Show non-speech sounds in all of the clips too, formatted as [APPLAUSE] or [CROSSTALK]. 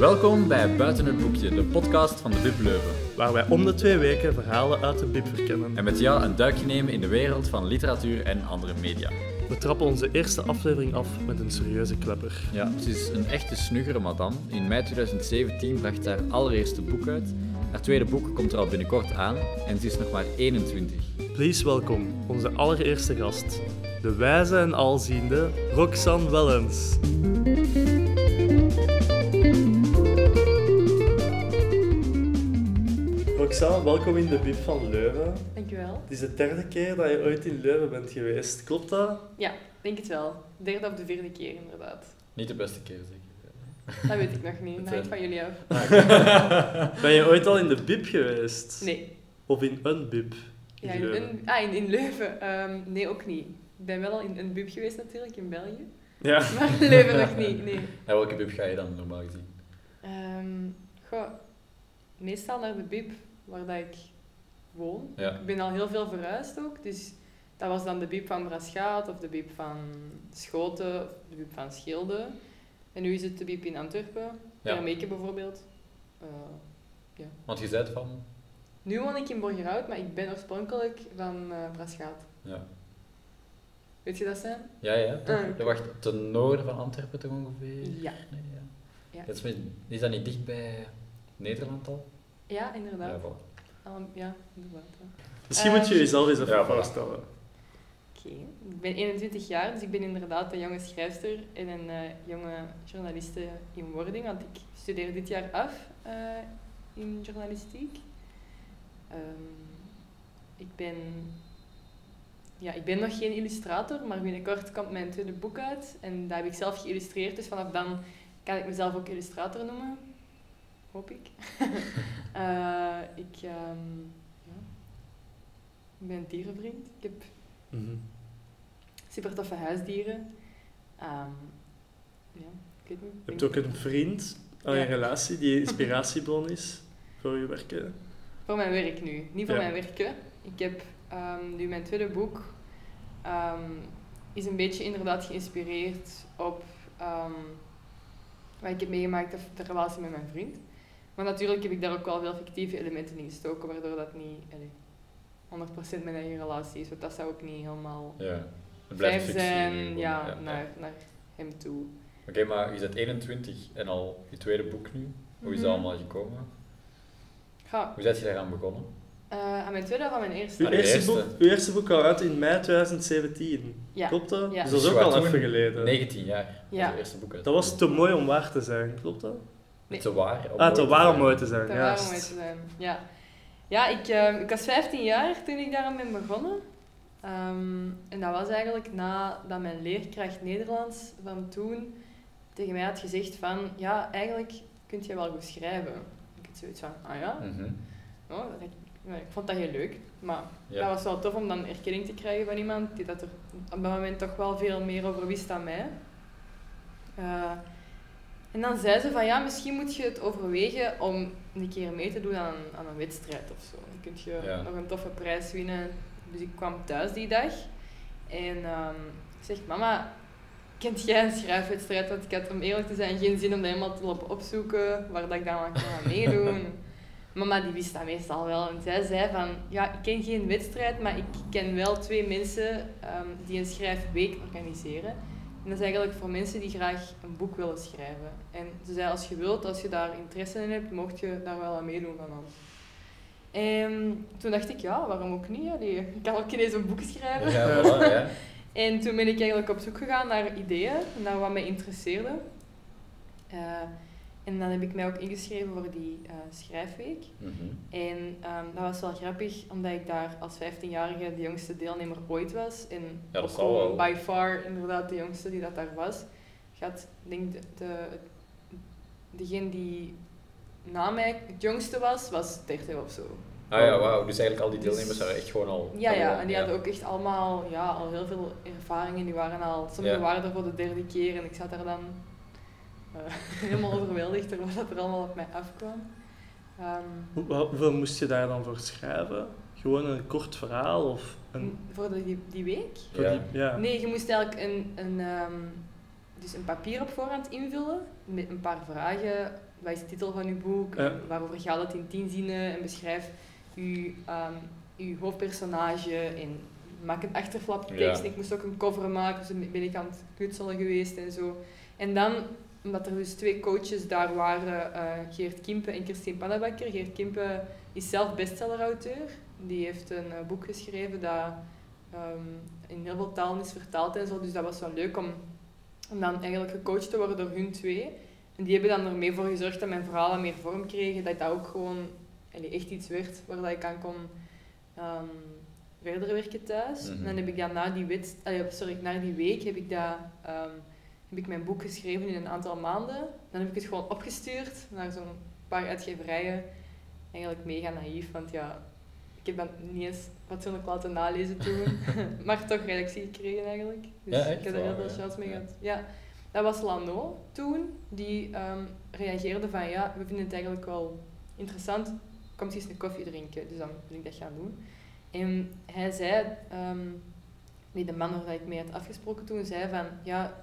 Welkom bij Buiten het Boekje, de podcast van de Bib Leuven. waar wij om de twee weken verhalen uit de bib verkennen. En met jou een duikje nemen in de wereld van literatuur en andere media. We trappen onze eerste aflevering af met een serieuze klepper. Ja, ze is een echte snuggere madame. In mei 2017 bracht ze haar allereerste boek uit. Haar tweede boek komt er al binnenkort aan en ze is nog maar 21. Please welkom onze allereerste gast, de wijze en alziende Roxanne Wellens. Roxanne, welkom in de bib van Leuven. Dankjewel. Het is de derde keer dat je ooit in Leuven bent geweest, klopt dat? Ja, denk het wel. Derde of de vierde keer inderdaad. Niet de beste keer zeker. Dat weet ik nog niet. Dat hangt van jullie af. [LAUGHS] Ben je ooit al in de bib geweest? Nee. Of in een bib? Ja, in, Leuven? een- ah, in, in Leuven. Ehm, nee, ook niet. Ik ben wel al in een bub geweest natuurlijk, in België. Ja. [LAUGHS] Maar in Leuven nog niet, nee. En welke bib ga je dan normaal gezien? Ehm, goh, meestal naar de bib waar dat ik woon. Ja. Ik ben al heel veel verhuisd ook, dus dat was dan de bib van Braschaat of de bib van Schoten of de bib van Schilde. En nu is het de bib in Antwerpen, Ja. Bijvoorbeeld. Eh, Want je zei van... nu woon ik in Borgerhout, maar ik ben oorspronkelijk van eh Braschaat. Ja. Weet je dat zijn? Ja, ja. toch? Ah. Dat wacht ten noorden van Antwerpen toch ongeveer? Ja. Nee, ja. Ja. Dat is, is dat niet dicht bij Nederland al? Ja, inderdaad. Ja, voilà. Al- ja, inderdaad. ja. Misschien moet je Ehm, jezelf eens even Ja, voilà. voorstellen. Oké, ik ben 21 jaar, dus ik ben inderdaad een jonge schrijfster en een eh, jonge journaliste in wording, want ik studeer dit jaar af eh, in journalistiek. Ehm, ik, ben, ja, ik ben nog geen illustrator, maar binnenkort komt mijn tweede boek uit en dat heb ik zelf geïllustreerd, dus vanaf dan kan ik mezelf ook illustrator noemen. Hoop ik. [LAUGHS] Eh, ik, ehm, ja. ben een dierenvriend. Ik heb Mhm. super toffe huisdieren. Ja, ik weet niet. Je hebt ook een vriend aan Ja. relatie die inspiratiebron is voor je werken. Voor mijn werk nu, niet voor mijn werken. Ik heb ehm, nu mijn tweede boek is een beetje inderdaad geïnspireerd op wat ik heb meegemaakt de relatie met mijn vriend. Maar natuurlijk heb ik daar ook wel veel fictieve elementen in gestoken, waardoor dat niet allee, 100% mijn eigen relatie is. Want dat zou ook niet helemaal Ja. Het blijft fictie. zijn ja, Naar, naar hem toe. Oké, maar je bent 21 en al je tweede boek nu. Hoe is dat Mhm. allemaal gekomen? Hoe ben je daaraan begonnen? eh, aan mijn tweede of aan mijn eerste? Uw eerste, eerste. boek, uw eerste boek kwam uit in mei 2017. Ja. Klopt dat? Ja. Dus dat is ook al even geleden. 19 jaar. Ja. was je eerste boek uit. Dat was te mooi om waar te zijn, klopt dat? Niet te waar. om Ah, mooi te waar om zijn. mooi te zijn, mooi juist. te zijn. Ja, ja ik, eh, ik was 15 jaar toen ik daaraan ben begonnen. Ehm, en dat was eigenlijk nadat mijn leerkracht Nederlands van toen tegen mij had gezegd van ja, eigenlijk kun je wel goed schrijven. Ik had zoiets van, ah ja, Mhm. oh, dat- ik, ja, ik vond dat heel leuk. Maar Ja. dat was wel tof om dan erkenning te krijgen van iemand die dat er op dat moment toch wel veel meer over wist dan mij. Eh, en dan zei ze van ja, misschien moet je het overwegen om een keer mee te doen aan, aan een wedstrijd of zo. Dan kun je Ja. nog een toffe prijs winnen. Dus ik kwam thuis die dag en ehm, ik zeg mama, kent jij een schrijfwedstrijd? Want ik had om eerlijk te zijn geen zin om dat helemaal te lopen opzoeken, waar dat ik dan aan kon [LAUGHS] meedoen. Mama die wist dat meestal wel. En zij zei van, ja, ik ken geen wedstrijd, maar ik ken wel twee mensen ehm, die een schrijfweek organiseren. En dat is eigenlijk voor mensen die graag een boek willen schrijven. En ze zei, als je wilt, als je daar interesse in hebt, mocht je daar wel aan meedoen van ons. En toen dacht ik, ja, waarom ook niet? Allee, ik kan ook ineens een boek schrijven. Ja, voilà, ja. [LAUGHS] En toen ben ik eigenlijk op zoek gegaan naar ideeën, naar wat mij interesseerde. Eh, en dan heb ik mij ook ingeschreven voor die eh, schrijfweek. Mhm. En ehm, dat was wel grappig, omdat ik daar als 15-jarige de jongste deelnemer ooit was. En Ja, dat zal wel. by far inderdaad de jongste die dat daar was. Ik had, denk, de, de, degene die na mij het jongste was, was 30 of zo. Ah ja, wauw. Dus eigenlijk al die Dus- deelnemers waren echt gewoon al... Ja, ja, al- en die hadden ook echt allemaal ja, al heel veel ervaringen. Die waren al, sommigen Ja. waren er voor de derde keer en ik zat daar dan [LAUGHS] helemaal overweldigd door wat er allemaal op mij afkwam. Ehm, Hoe, hoe- hoeveel moest je daar dan voor schrijven? Gewoon een kort verhaal of een... voor de, die, die week? voor Ja. die- ja. Nee, je moest eigenlijk een, een, ehm, dus een papier op voorhand invullen met een paar vragen. Wat is de titel van uw boek? Ja. Waarover gaat het in tien zinnen? En beschrijf uw, ehm, uw hoofdpersonage en maak een achterflaptekst. Ja. Ik moest ook een cover maken, dus ben ik aan het knutselen geweest en zo. En dan, omdat er dus twee coaches daar waren, eh, Geert Kimpe en Christine Pannebakker. Geert Kimpe is zelf bestsellerauteur. Die heeft een eh, boek geschreven dat ehm, in heel veel talen is vertaald en zo. Dus dat was wel leuk om, om dan eigenlijk gecoacht te worden door hun twee. En die hebben dan ermee voor gezorgd dat mijn verhalen meer vorm kregen. Dat dat ook gewoon allee, echt iets werd waar dat ik aan kon ehm, verder werken thuis. Mhm. En dan heb ik dan na die, allee, sorry, na die week heb ik, dat, ehm, heb ik mijn boek geschreven in een aantal maanden. Dan heb ik het gewoon opgestuurd naar zo'n paar uitgeverijen. Eigenlijk mega naïef, want ja, ik heb dat niet eens fatsoenlijk laten nalezen toen. [LAUGHS] maar toch reactie gekregen eigenlijk. Dus Ja, ik heb er heel veel chance mee gehad. Ja, dat was Lano toen, die ehm, reageerde van ja, we vinden het eigenlijk wel interessant, kom eens een koffie drinken. Dus dan wil ik dat gaan doen. En hij zei, ehm nee, de man waar ik mee had afgesproken toen, zei van ja,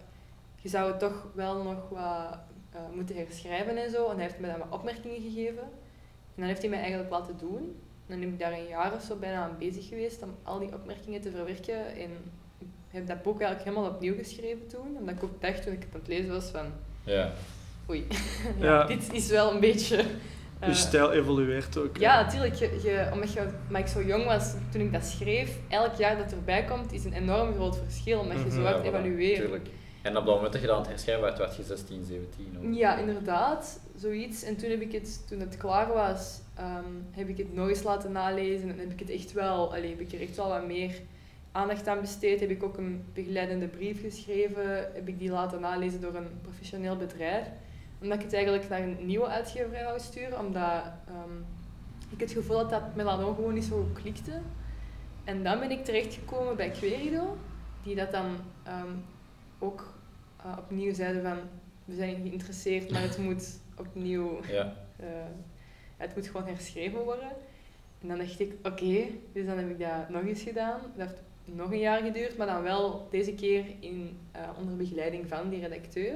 je zou het toch wel nog wat eh, moeten herschrijven en zo. En hij heeft me dan wat opmerkingen gegeven. En dan heeft hij mij eigenlijk laten doen. En dan heb ik daar een jaar of zo bijna aan bezig geweest om al die opmerkingen te verwerken. En ik heb dat boek eigenlijk helemaal opnieuw geschreven toen. Omdat ik ook dacht toen ik het aan het lezen was van, Ja. oei, ja, [LAUGHS] Ja. dit is wel een beetje... eh, Je stijl evolueert ook. ja, natuurlijk. Je, je, omdat, je, omdat ik zo jong was toen ik dat schreef, elk jaar dat erbij komt, is een enorm groot verschil. Omdat je zo Mhm. hard Ja, voilà, evalueert. tuurlijk. En op dat moment dat je dat aan het herschrijven werd, werd je 16, 17 ook. Ja, inderdaad, zoiets. En toen heb ik het, toen het klaar was, ehm, heb ik het nog eens laten nalezen en heb ik het echt wel, allee, heb ik er echt wel wat meer aandacht aan besteed. Heb ik ook een begeleidende brief geschreven, heb ik die laten nalezen door een professioneel bedrijf. Omdat ik het eigenlijk naar een nieuwe uitgeverij wou sturen, omdat ehm, ik het gevoel had dat Melano gewoon niet zo klikte. En dan ben ik terechtgekomen bij Querido, die dat dan ehm, ook eh, opnieuw zeiden van we zijn geïnteresseerd, maar het [LAUGHS] moet opnieuw, Ja. eh, het moet gewoon herschreven worden. En dan dacht ik, oké, dus dan heb ik dat nog eens gedaan. Dat heeft nog een jaar geduurd, maar dan wel deze keer in, eh, onder begeleiding van die redacteur.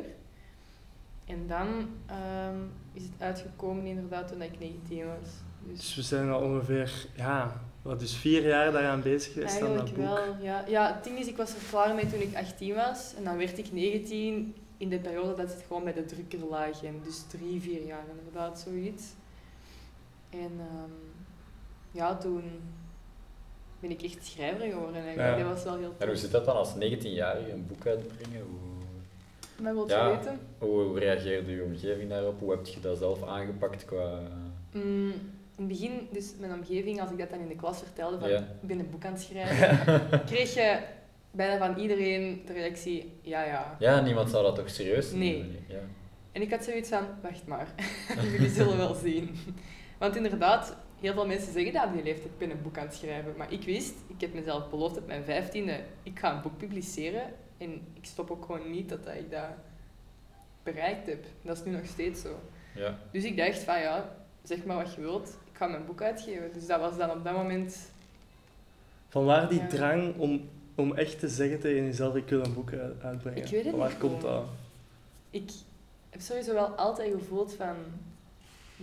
En dan ehm, is het uitgekomen inderdaad toen ik 19 was. Dus Dus we zijn al ongeveer, ja, wat is vier jaar daaraan bezig geweest aan dat eigenlijk boek. wel, ja. Ja, het ding is, ik was er klaar mee toen ik 18 was. En dan werd ik 19 in de periode dat het gewoon bij de drukker lag. En dus drie, vier jaar inderdaad, zoiets. En ehm, ja, toen ben ik echt schrijver geworden eigenlijk. Ja. Dat was wel heel En hoe zit dat dan als 19-jarige een boek uitbrengen? Hoe, Maar wilt Ja. je weten? hoe reageerde je omgeving daarop? Hoe heb je dat zelf aangepakt qua... Mm, in het begin, dus mijn omgeving, als ik dat dan in de klas vertelde, van Ja. ik ben een boek aan het schrijven, [LAUGHS] kreeg je bijna van iedereen de reactie, ja ja. Ja, niemand zou dat toch serieus Nee. nemen? Ja. En ik had zoiets van, wacht maar, [LAUGHS] jullie zullen wel zien. Want inderdaad, heel veel mensen zeggen dat op die leeftijd, ik ben een boek aan het schrijven. Maar ik wist, ik heb mezelf beloofd op mijn vijftiende, ik ga een boek publiceren. En ik stop ook gewoon niet dat ik dat bereikt heb. Dat is nu nog steeds zo. Ja. Dus ik dacht van ja, zeg maar wat je wilt, ga mijn boek uitgeven. Dus dat was dan op dat moment... Vanwaar die Ja. drang om, om echt te zeggen tegen jezelf, ik wil een boek uit- uitbrengen? Ik weet het niet komt dat? Ik heb sowieso wel altijd gevoeld van,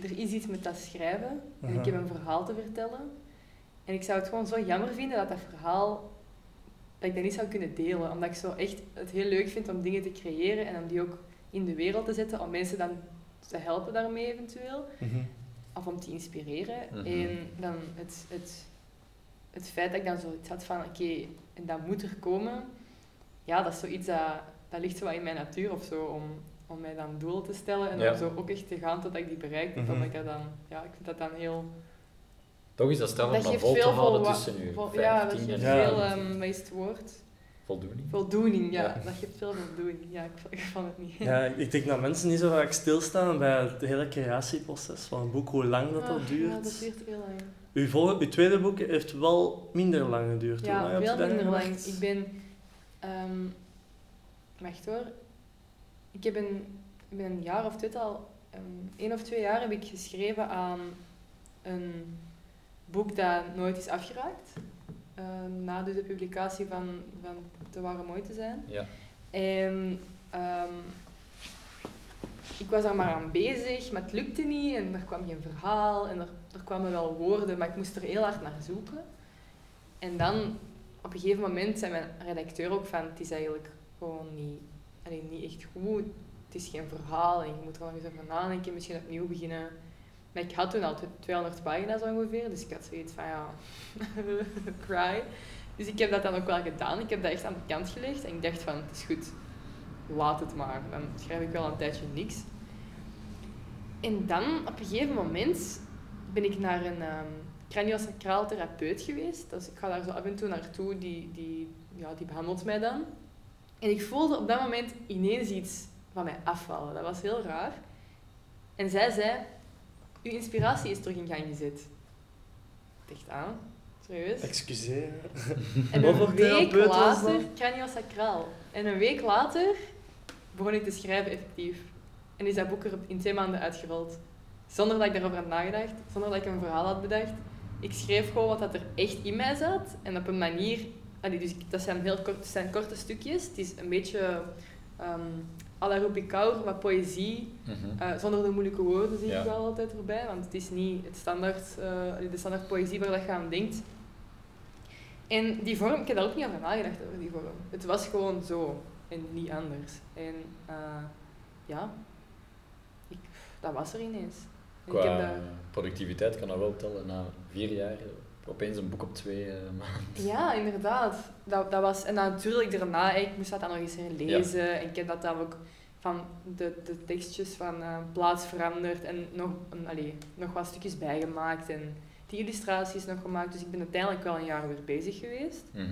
er is iets met dat schrijven. En Aha. ik heb een verhaal te vertellen. En ik zou het gewoon zo jammer vinden dat dat verhaal, dat ik dat niet zou kunnen delen. Omdat ik zo echt het heel leuk vind om dingen te creëren en om die ook in de wereld te zetten. Om mensen dan te helpen daarmee eventueel. Mhm. Of om te inspireren. Mhm. En dan het, het, het feit dat ik dan zoiets had van, oké, en dat moet er komen. Ja, dat is zoiets dat, dat ligt zo wat in mijn natuur of zo. Om, om mij dan doelen te stellen en Ja. om zo ook echt te gaan tot ik die bereik heb. Mhm. Ik dat dan, ja, ik vind dat dan heel... Toch is dat straf om Dat vol te veel houden tussen vol- Ja, dat 15 en geeft Ja. veel, ehm wat is het woord? Voldoening. Voldoening, ja. Ja. Dat geeft veel voldoening. Ja, ik, ik vond het niet. Ja, ik denk dat mensen niet zo vaak stilstaan bij het hele creatieproces van een boek, hoe lang dat, Ah, dat duurt. Ja, dat duurt heel lang. Uw, vol- uw tweede boek heeft wel minder lang geduurd. Ja, je veel minder lang. Ik ben... ehm wacht hoor. Ik heb een, ik ben een jaar of twee al... ehm één of twee jaar heb ik geschreven aan een boek dat nooit is afgeraakt. Ehm, na dus de publicatie van, van Te Waren Mooi Te Zijn. Ja. En ehm, ik was daar maar aan bezig, maar het lukte niet en er kwam geen verhaal en er, er kwamen wel woorden, maar ik moest er heel hard naar zoeken. En dan, op een gegeven moment, zei mijn redacteur ook van, het is eigenlijk gewoon niet, niet echt goed. Het is geen verhaal en je moet er nog eens over nadenken, misschien opnieuw beginnen. Maar ik had toen al 200 pagina's ongeveer, dus ik had zoiets van, ja, [LAUGHS] cry. Dus ik heb dat dan ook wel gedaan. Ik heb dat echt aan de kant gelegd en ik dacht van, het is goed, laat het maar. Dan schrijf ik wel een tijdje niks. En dan, op een gegeven moment, ben ik naar een um, craniosacraal therapeut geweest. Dus ik ga daar zo af en toe naartoe, die, die, ja, die behandelt mij dan. En ik voelde op dat moment ineens iets van mij afvallen. Dat was heel raar. En zij zei, uw inspiratie is terug in gang gezet. Ik dacht aan, serieus? Excuseer. [LAUGHS] En een week later, craniosacraal. En een week later begon ik te schrijven effectief. En is dat boek er in twee maanden uitgerold. Zonder dat ik daarover had nagedacht, zonder dat ik een verhaal had bedacht. Ik schreef gewoon wat dat er echt in mij zat. En op een manier... allee, dus dat zijn heel kort, zijn korte stukjes. Het is een beetje... Um, à la wat poëzie. Mhm. Eh, zonder de moeilijke woorden zie Ja. ik wel altijd erbij, want het is niet het standaard, eh, de standaard poëzie waar dat je aan denkt. En die vorm, ik heb daar ook niet over nagedacht over die vorm. Het was gewoon zo en niet anders. En eh, ja, ik, dat was er ineens. En ik heb Qua dat, productiviteit kan dat wel tellen na vier jaar. Opeens een boek op twee eh, [LAUGHS] maanden. ja, inderdaad. Dat, dat was, en dan natuurlijk daarna, ik moest dat dan nog eens herlezen. En ik heb dat dan ook van de, de tekstjes van eh, plaats veranderd en nog, allee, nog wat stukjes bijgemaakt. En die illustraties nog gemaakt. Dus ik ben uiteindelijk wel een jaar weer bezig geweest. Mhm.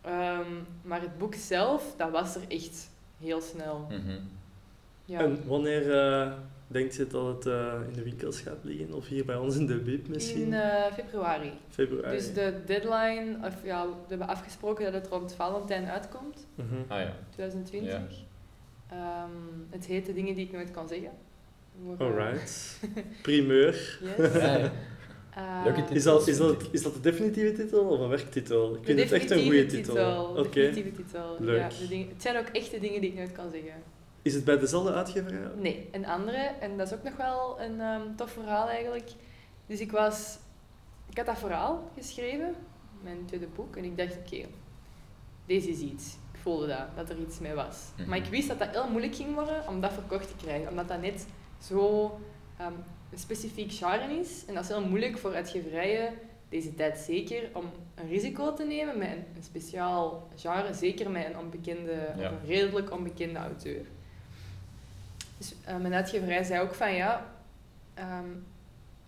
Ehm, maar het boek zelf, dat was er echt heel snel. Mhm. Ja. En wanneer eh, denkt je dat het eh, in de winkels gaat liggen? Of hier bij ons in de bib misschien? In eh, februari. Februari. Dus de deadline, of ja, we hebben afgesproken dat het rond Valentijn uitkomt, Mhm. Ah ja. 2020. Ja. Ehm, het heet de dingen die ik nooit kan zeggen. Alright. [LAUGHS] Primeur. Yes. Eh, Leuke titel. Is dat, is, dat, is dat de definitieve titel of een werktitel? Ik de vind het echt een goede titel. Oké. Definitieve titel. Leuk. Ja, de dingen, het zijn ook echte dingen die ik nooit kan zeggen. Is het bij dezelfde uitgeverij? Nee, een andere. En dat is ook nog wel een ehm, tof verhaal eigenlijk. Dus ik was... Ik had dat verhaal geschreven, mijn tweede boek. En ik dacht, oké, deze is iets. Ik voelde dat, dat er iets mee was. Mhm. Maar ik wist dat dat heel moeilijk ging worden om dat verkocht te krijgen. Omdat dat net zo ehm, een specifiek genre is. En dat is heel moeilijk voor uitgeverijen, deze tijd zeker, om een risico te nemen met een, een speciaal genre. Zeker met een onbekende, Ja. of een redelijk onbekende auteur. Dus eh, mijn uitgeverij zei ook van ja, ehm,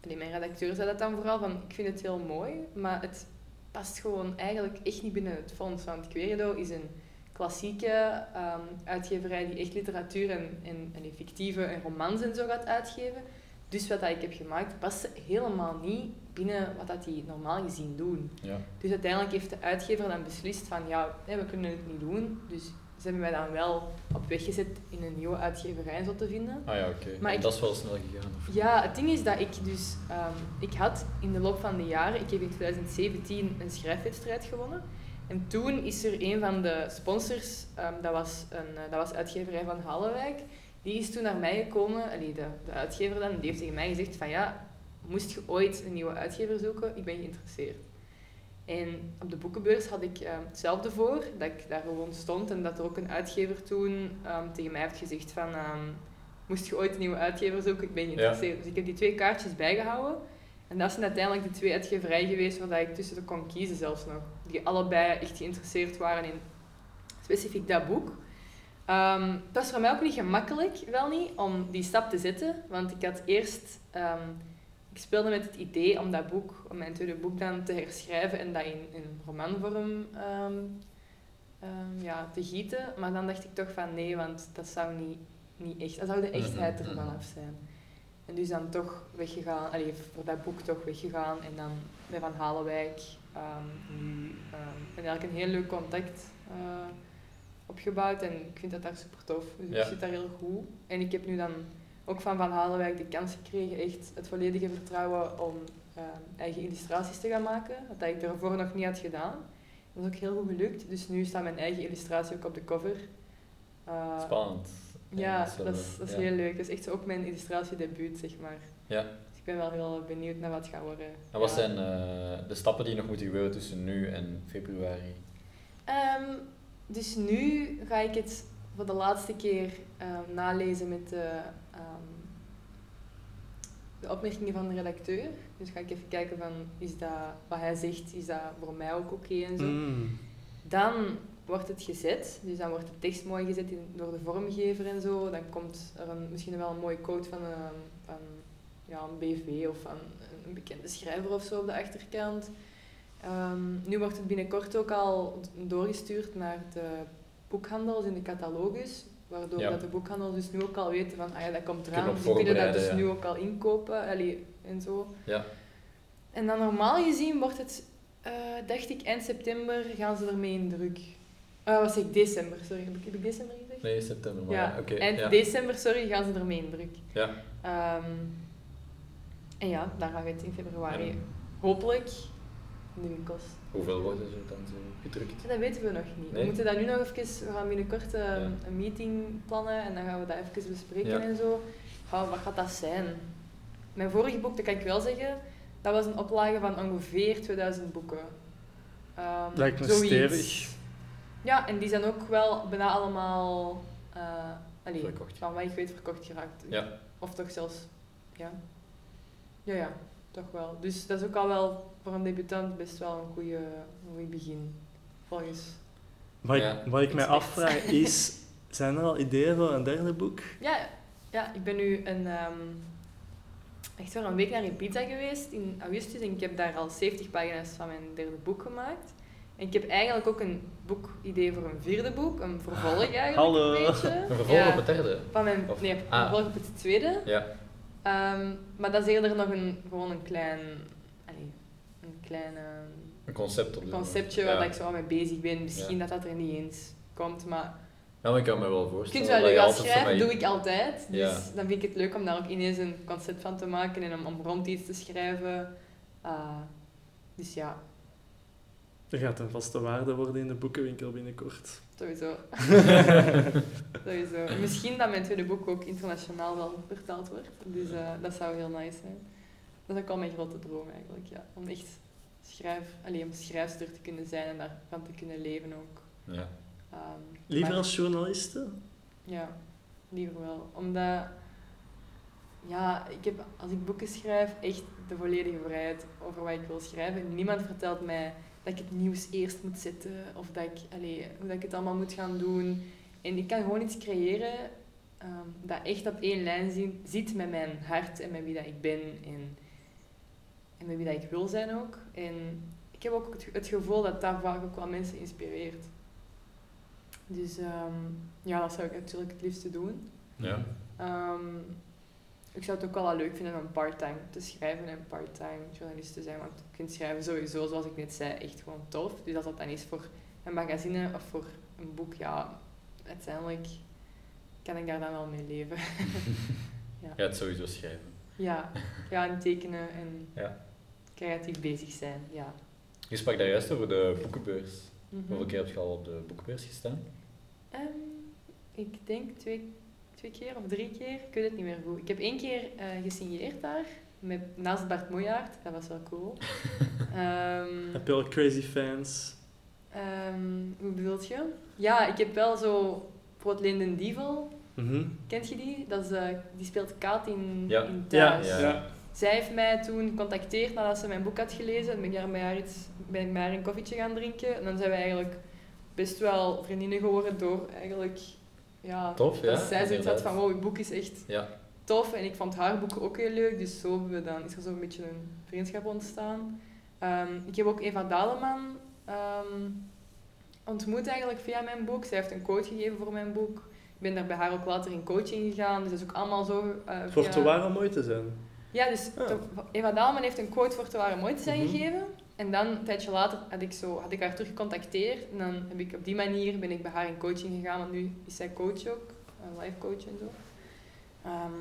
allee, mijn redacteur zei dat dan vooral van ik vind het heel mooi, maar het past gewoon eigenlijk echt niet binnen het fonds. Want Querido is een klassieke ehm, uitgeverij die echt literatuur en, en, en fictieve en romans en zo gaat uitgeven. Dus wat dat ik heb gemaakt past helemaal niet binnen wat dat die normaal gezien doen. Ja. Dus uiteindelijk heeft de uitgever dan beslist van ja, nee, we kunnen het niet doen. Dus ze hebben mij dan wel op weg gezet in een nieuwe uitgeverij zo te vinden. Ah ja, oké. Maar ik- Dat is wel snel gegaan. Of? Ja, het ding is dat ik dus... ehm, ik had in de loop van de jaren... Ik heb in 2017 een schrijfwedstrijd gewonnen. En toen is er een van de sponsors... ehm, dat, was een, eh, dat was uitgeverij van Hallewijk. Die is toen naar mij gekomen. Allee, de, de uitgever dan. Die heeft tegen mij gezegd van... Ja, moest je ooit een nieuwe uitgever zoeken? Ik ben geïnteresseerd. En op de boekenbeurs had ik ehm, hetzelfde voor. Dat ik daar gewoon stond. En dat er ook een uitgever toen ehm, tegen mij heeft gezegd van... ehm, moest je ooit een nieuwe uitgever zoeken, ik ben geïnteresseerd. Dus ik heb die twee kaartjes bijgehouden. En dat zijn uiteindelijk de twee uitgeverijen geweest waar ik tussen de kon kiezen zelfs nog. Die allebei echt geïnteresseerd waren in specifiek dat boek. Ehm, het was voor mij ook niet gemakkelijk, wel niet, om die stap te zetten. Want ik had eerst... ehm, ik speelde met het idee om dat boek, om mijn tweede boek dan te herschrijven en dat in, in romanvorm ehm, ehm, ja, te gieten. Maar dan dacht ik toch van nee, want dat zou niet, niet echt... Dat zou de echtheid Mhm, ervan mhm. af zijn. En dus dan toch weggegaan, allee, voor dat boek toch weggegaan. En dan bij Van Halenwijk nu en eigenlijk een heel leuk contact eh, opgebouwd. En ik vind dat daar super tof. Dus Ja. ik zit daar heel goed. En ik heb nu dan ook van Van Halenwijk de kans gekregen, echt het volledige vertrouwen om ehm, eigen illustraties te gaan maken. Wat ik daarvoor nog niet had gedaan. Dat is ook heel goed gelukt. Dus nu staat mijn eigen illustratie ook op de cover Eh, Spannend. Ja, dat is, dat is ja. heel leuk. Dat is echt zo ook mijn illustratiedebuut, zeg maar. Ja. Dus ik ben wel heel benieuwd naar wat het gaat worden. En wat Ja. zijn eh, de stappen die nog moeten gebeuren tussen nu en februari? Ehm, dus nu ga ik het voor de laatste keer ehm, nalezen met de, ehm, de opmerkingen van de redacteur. Dus ga ik even kijken van, is dat, wat hij zegt, is dat voor mij ook oké en zo. Mm. Dan wordt het gezet, dus dan wordt de tekst mooi gezet in, door de vormgever en zo. Dan komt er een, misschien wel een mooie quote van een, van, ja, een BV of van een bekende schrijver of zo op de achterkant. Ehm, nu wordt het binnenkort ook al doorgestuurd naar de boekhandels in de catalogus, waardoor Ja. dat de boekhandels dus nu ook al weten van, ah ja, dat komt eraan, die kunnen dat dus nu ook al inkopen allee, en zo. Ja. En dan normaal gezien wordt het, eh, dacht ik, eind september gaan ze ermee in druk. Eh was ik december, sorry. Heb ik, heb ik december gezegd? Nee, september. Maar ja, oké. eind december, sorry, gaan ze ermee in druk. Ja. Ehm, en ja, daar gaan we het in februari hopelijk hoeveel worden ze dan zo gedrukt? En dat weten we nog niet. Nee? We moeten dat nu nog even, we gaan binnenkort eh, Ja. een meeting plannen en dan gaan we dat even bespreken Ja. en zo. Oh, wat gaat dat zijn? Mijn vorige boek, dat kan ik wel zeggen, dat was een oplage van ongeveer 2000 boeken. Ehm, Lijkt me zoiets. stevig. Ja, en die zijn ook wel bijna allemaal, eh allee, Verkocht. van wat ik weet, verkocht geraakt. Ja. Of toch zelfs, ja. Ja, ja, toch wel. Dus dat is ook al wel voor een debutant best wel een goede, goed begin. Volgens. Wat, ik, Ja. wat ik mij afvraag is, [LAUGHS] zijn er al ideeën voor een derde boek? Ja, ja ik ben nu een, ehm, echt wel een week naar Ibiza geweest in augustus en ik heb daar al 70 pagina's van mijn derde boek gemaakt. En ik heb eigenlijk ook een boekidee voor een vierde boek, een vervolg [LAUGHS] eigenlijk Hallo. een beetje. Een vervolg Ja, op het derde? Van mijn, Of- nee, een ah. vervolg op het tweede. Ja. Ehm, maar dat is eerder nog een, gewoon een klein, een klein eh, Een concept op conceptje ja. waar ik zo mee bezig ben. Misschien dat dat er niet eens komt, maar Ja, maar ik kan me wel voorstellen. kunt wel leuk je als schrijven, mij- doe ik altijd. Dus Ja. dan vind ik het leuk om daar ook ineens een concept van te maken en om, om rond iets te schrijven. Ah, dus ja, Er gaat een vaste waarde worden in de boekenwinkel binnenkort. sowieso. [LAUGHS] sowieso. En misschien dat mijn tweede boek ook internationaal wel vertaald wordt. Dus eh, dat zou heel nice zijn. Dat is ook al mijn grote droom eigenlijk, ja. Om echt schrijf, alleen om schrijfster te kunnen zijn en daarvan te kunnen leven ook. Ja. Ehm, Liever maar- als journaliste? Ja, liever wel. Omdat, ja, ik heb als ik boeken schrijf echt de volledige vrijheid over wat ik wil schrijven. Niemand vertelt mij dat ik het nieuws eerst moet zetten of dat ik, allee, hoe dat ik het allemaal moet gaan doen. En ik kan gewoon iets creëren ehm, dat echt op één lijn zi- zit met mijn hart en met wie dat ik ben en, en met wie dat ik wil zijn ook. En ik heb ook het, het gevoel dat dat vaak ook wel mensen inspireert. Dus ehm, ja, dat zou ik natuurlijk het liefste doen. Ja. Ehm, ik zou het ook wel leuk vinden om part-time te schrijven en part-time journalist te zijn. Want ik vind schrijven sowieso, zoals ik net zei, echt gewoon tof. Dus als dat dan is voor een magazine of voor een boek, ja, uiteindelijk kan ik daar dan wel mee leven. [LAUGHS] Ja, het sowieso schrijven. ja, ja, en tekenen en Ja. Creatief bezig zijn, ja. Je sprak daar juist over de boekenbeurs. Mhm. Hoeveel keer heb je al op de boekenbeurs gestaan? Ehm, ik denk twee, twee keer of drie keer, ik weet het niet meer goed. Ik heb één keer eh, gesigneerd daar, met, naast Bart Moejaert, dat was wel cool. [LAUGHS] Ehm, Heb je al crazy fans? ehm, hoe bedoel je? Ja, ik heb wel zo, bijvoorbeeld Linden Dievel, Mhm. kent je die? Dat is, eh, die speelt Kaat in, Ja. in Ja, Thuis. Ja. ja. Zij heeft mij toen gecontacteerd nadat ze mijn boek had gelezen. Ben ik daar met haar, iets, ben ik met haar een koffietje gaan drinken. En dan zijn we eigenlijk best wel vriendinnen geworden door eigenlijk... Ja, Tof, ja, Dat zij zoiets had van, wow, je boek is echt Ja. tof. En ik vond haar boeken ook heel leuk. Dus zo hebben we dan, is er zo een beetje een vriendschap ontstaan. Ehm, ik heb ook Eva Daleman ehm, ontmoet eigenlijk via mijn boek. Zij heeft een quote gegeven voor mijn boek. Ik ben daar bij haar ook later in coaching gegaan. Dus dat is ook allemaal zo... eh, Voor via- te waar om mooi te zijn. Ja, dus Ah. Eva Daalman heeft een quote voor te waren mooi te zijn Mhm. gegeven. En dan, een tijdje later, had ik, zo, had ik haar terug gecontacteerd. En dan heb ik op die manier ben ik bij haar in coaching gegaan. Want nu is zij coach ook. Een life coach en zo. Ehm,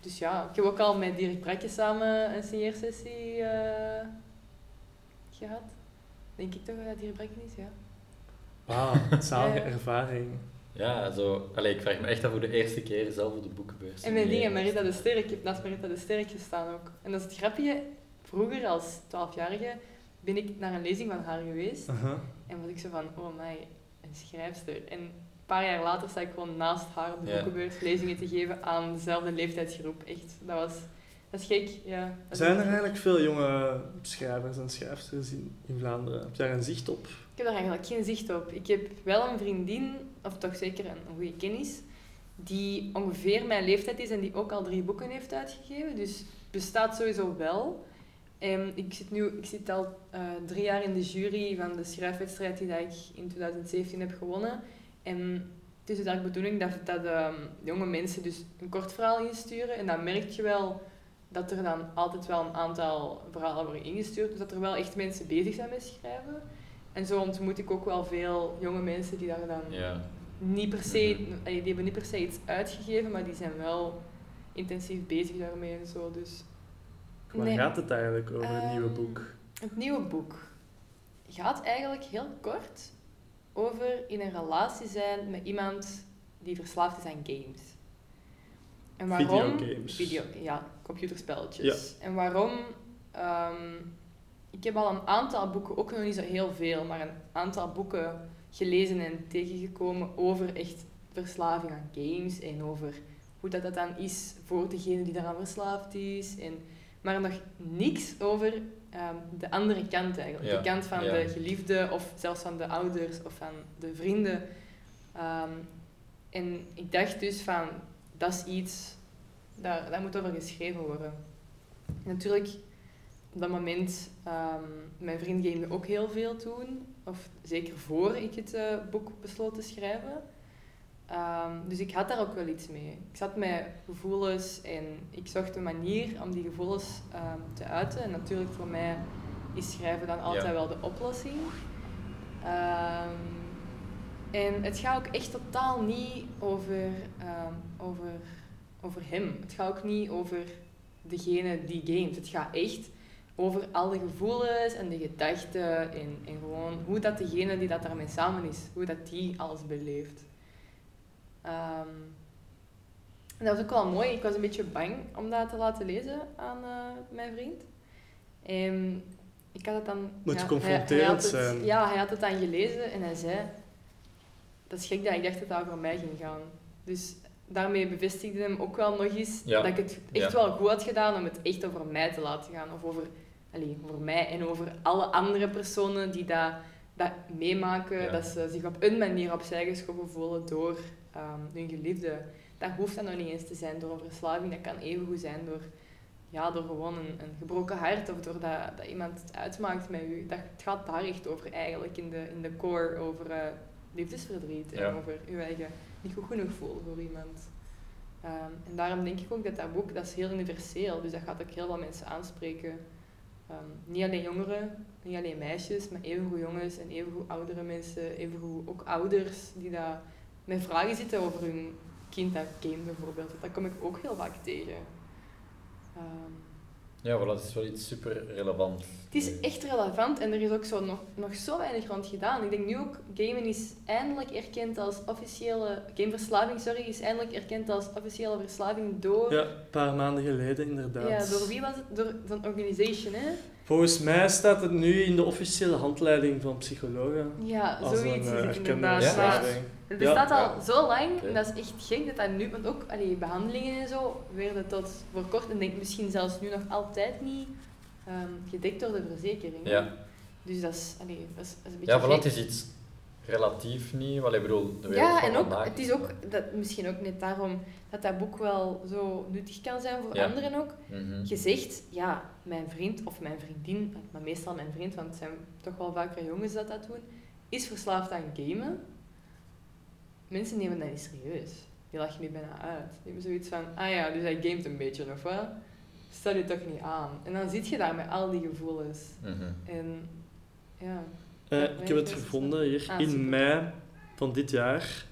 dus ja, ik heb ook al met Dirk Brakje samen een signeersessie eh gehad. Denk ik toch dat Dirk Brakje is, ja. Wauw, zalige Ja. ervaring. Ja, zo, allee, ik vraag me echt af voor de eerste keer zelf op de boekenbeurs. En mijn Nee. dingen, Marita de Sterk, ik heb naast Marita de Sterk gestaan ook. En dat is het grapje, vroeger als 12-jarige ben ik naar een lezing van haar geweest. Aha. En was ik zo van, oh my, een schrijfster. En een paar jaar later sta ik gewoon naast haar op de Ja. boekenbeurs lezingen te geven aan dezelfde leeftijdsgroep. Echt, dat was, dat is gek, ja. Dat Zijn er eigenlijk veel jonge schrijvers en schrijfsters in, in Vlaanderen? Heb je daar een zicht op? Ik heb daar eigenlijk geen zicht op. Ik heb wel een vriendin, of toch zeker een, goede kennis, die ongeveer mijn leeftijd is en die ook al drie boeken heeft uitgegeven. Dus bestaat sowieso wel. En ik zit nu ik zit al eh, drie jaar in de jury van de schrijfwedstrijd die dat ik in 2017 heb gewonnen. En het is dus de bedoeling dat, dat ehm, jonge mensen dus een kort verhaal insturen. En dan merk je wel dat er dan altijd wel een aantal verhalen worden ingestuurd. Dus dat er wel echt mensen bezig zijn met schrijven. En zo ontmoet ik ook wel veel jonge mensen die daar dan Ja. Niet per se, Mhm. die hebben niet per se iets uitgegeven, maar die zijn wel intensief bezig daarmee en zo. Dus Waar Nee. gaat het eigenlijk over, het nieuwe Ehm, boek? het nieuwe boek gaat eigenlijk heel kort over in een relatie zijn met iemand die verslaafd is aan games. En waarom? Videogames. Video, ja, computerspelletjes. En waarom? ehm, ik heb al een aantal boeken, ook nog niet zo heel veel, maar een aantal boeken gelezen en tegengekomen over echt verslaving aan games en over hoe dat, dat dan is voor degene die daaraan verslaafd is. En, maar nog niks over ehm, de andere kant eigenlijk. Ja, De kant van ja. de geliefde of zelfs van de ouders of van de vrienden. Ehm, en ik dacht dus van, dat is iets, daar, daar moet over geschreven worden. En natuurlijk, op dat moment, ehm, mijn vriend gamede ook heel veel toen. Of zeker voor ik het eh, boek besloot te schrijven. Ehm, dus ik had daar ook wel iets mee. Ik zat met gevoelens en ik zocht een manier om die gevoelens ehm, te uiten. En natuurlijk voor mij is schrijven dan altijd Ja. wel de oplossing. Ehm, en het gaat ook echt totaal niet over, over, over hem. Het gaat ook niet over degene die gamet. Het gaat echt over alle gevoelens en de gedachten en, en gewoon hoe dat degene die dat daarmee samen is, hoe dat die alles beleeft. Ehm, en dat was ook wel mooi. Ik was een beetje bang om dat te laten lezen aan eh, mijn vriend. En ik had het dan... Moet hij- confronterend zijn. Ja, hij had het dan gelezen en hij zei... Dat is gek dat ik dacht dat dat over mij ging gaan. Dus daarmee bevestigde hem ook wel nog eens Ja. dat ik het echt Ja. wel goed had gedaan om het echt over mij te laten gaan. Of over, allee, over mij en over alle andere personen die dat, dat meemaken. Ja. Dat ze zich op een manier opzij geschoven voelen door ehm, hun geliefde. Dat hoeft dan nog niet eens te zijn door een verslaving. Dat kan even goed zijn door, ja, door gewoon een, een gebroken hart. Of doordat dat iemand het uitmaakt met u. Dat, het gaat daar echt over eigenlijk in de, in de core. Over eh, liefdesverdriet. En over uw eigen niet goed genoeg voelen voor iemand. Ehm, en daarom denk ik ook dat dat boek, dat is heel universeel. Dus dat gaat ook heel veel mensen aanspreken. Ehm, niet alleen jongeren, niet alleen meisjes, maar evengoed jongens en evengoed oudere mensen, evengoed ook ouders die daar met vragen zitten over hun kind dat game bijvoorbeeld. Dat kom ik ook heel vaak tegen. Ehm, Ja, voilà, dat is wel iets super relevant. het is echt relevant en er is ook zo nog, nog zo weinig rond gedaan. Ik denk nu ook, gamen is eindelijk erkend als officiële... Gameverslaving, sorry, is eindelijk erkend als officiële verslaving door... Ja, een paar maanden geleden inderdaad. Ja, door wie was het? Door zo'n organisation, hè? Volgens mij staat het nu in de officiële handleiding van psychologen. Ja, Als zoiets een is eh, het erkende inderdaad. Ja? Het bestaat Ja. al zo lang, en dat is echt gek dat dat nu... Want ook allee, behandelingen en zo werden tot voor kort, en denk misschien zelfs nu nog altijd niet ehm, gedekt door de verzekering. Ja, Dus dat is, allee, dat is, dat is een beetje ja gek. het is iets relatief niet, wat ik bedoel, de wereld Ja, en ook, het is ook dat, misschien ook net daarom dat dat boek wel zo nuttig kan zijn voor Ja. anderen ook. Mhm. Je zegt, ja, mijn vriend of mijn vriendin, maar meestal mijn vriend, want het zijn toch wel vaker jongens dat dat doen, is verslaafd aan gamen. Mensen nemen dat niet serieus. Die lachen nu bijna uit. Die hebben zoiets van, ah ja, dus hij gamet een beetje of wat? Stel je toch niet aan. En dan zit je daar met al die gevoelens. Mhm. En ja, Eh, Ja, ik heb het gevonden hier. Ah, super. in mei van dit jaar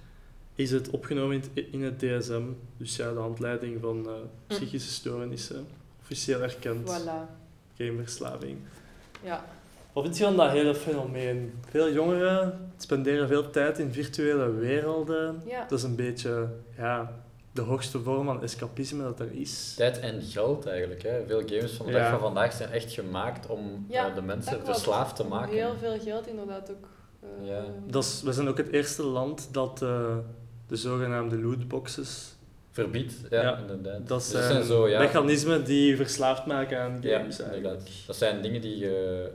is het opgenomen in het, DSM. Dus ja, de handleiding van eh, psychische stoornissen. Officieel erkend. voilà. Geen verslaving. Ja. Wat vind je van dat hele fenomeen? Veel jongeren spenderen veel tijd in virtuele werelden. Ja. Dat is een beetje ja, de hoogste vorm van escapisme dat er is. Tijd en geld eigenlijk. Hè. Veel games van de dag van vandaag zijn echt gemaakt om Ja, eh, de mensen verslaafd te maken. Heel veel geld inderdaad ook. eh, Ja. Dat is, we zijn ook het eerste land dat eh, de zogenaamde lootboxes... Verbiedt, ja, Ja, inderdaad. Dat Dus zijn, zo, ja. mechanismen die verslaafd maken aan Ja, games inderdaad. Dat zijn dingen die je.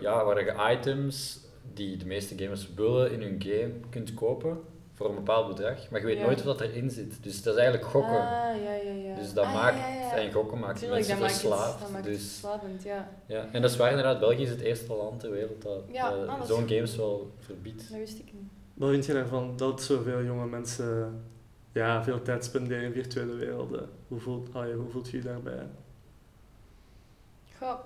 Ja, waar je items die de meeste gamers willen in hun game kunt kopen voor een bepaald bedrag, maar je weet Ja. nooit wat erin zit. Dus dat is eigenlijk gokken. Ah, ja, ja, ja. Dus dat Ah, maakt, ja, ja, ja. en gokken maakt Tuurlijk, mensen het- verslaafd. dat maakt het dus, verslavend, ja. ja. En dat is waar inderdaad, België is het eerste land ter wereld dat Ja, eh, ah, dat zo'n games wel verbiedt. Dat wist ik niet. Wat vind je daarvan dat zoveel jonge mensen ja, veel tijd spenderen in virtuele werelden? Hoe voelt, allee, hoe voelt je je daarbij? Goh,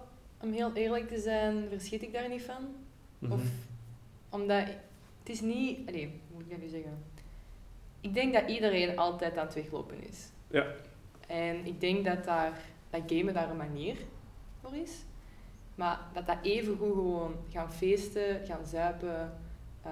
om heel eerlijk te zijn, verschiet ik daar niet van. Mhm. Of omdat het is niet. Allee, hoe moet ik dat nu zeggen? Ik denk dat iedereen altijd aan het weglopen is. Ja. En ik denk dat, daar, dat gamen daar een manier voor is. Maar dat dat even goed gewoon gaan feesten, gaan zuipen, eh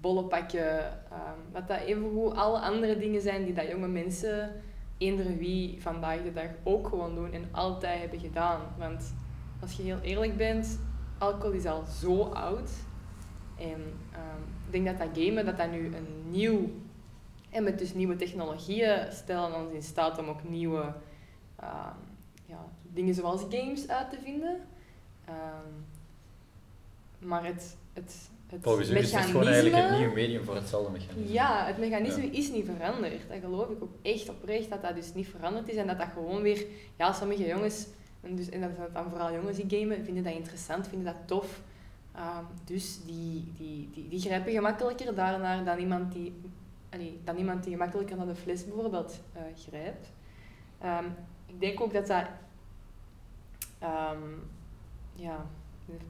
bollen pakken. ehm, dat dat even goed alle andere dingen zijn die dat jonge mensen, eender wie, vandaag de dag ook gewoon doen en altijd hebben gedaan. Want als je heel eerlijk bent, alcohol is al zo oud. En ehm, ik denk dat dat gamen, dat dat nu een nieuw... En met dus nieuwe technologieën stellen ons in staat om ook nieuwe ehm, ja, dingen zoals games uit te vinden. Ehm, maar het, het, het Volgens u is het gewoon eigenlijk een mechanisme- nieuw medium voor hetzelfde mechanisme. ja, het mechanisme Ja. is niet veranderd. Dat geloof ik ook echt oprecht, dat dat dus niet veranderd is. En dat dat gewoon weer... Ja, sommige jongens, en, dus, en dat zijn dan vooral jongens die gamen, vinden dat interessant, vinden dat tof. Ehm, dus die, die, die, die grijpen gemakkelijker daarnaar dan iemand die, allee, dan iemand die gemakkelijker naar de fles bijvoorbeeld eh, grijpt. Ehm, ik denk ook dat dat... ehm, ja,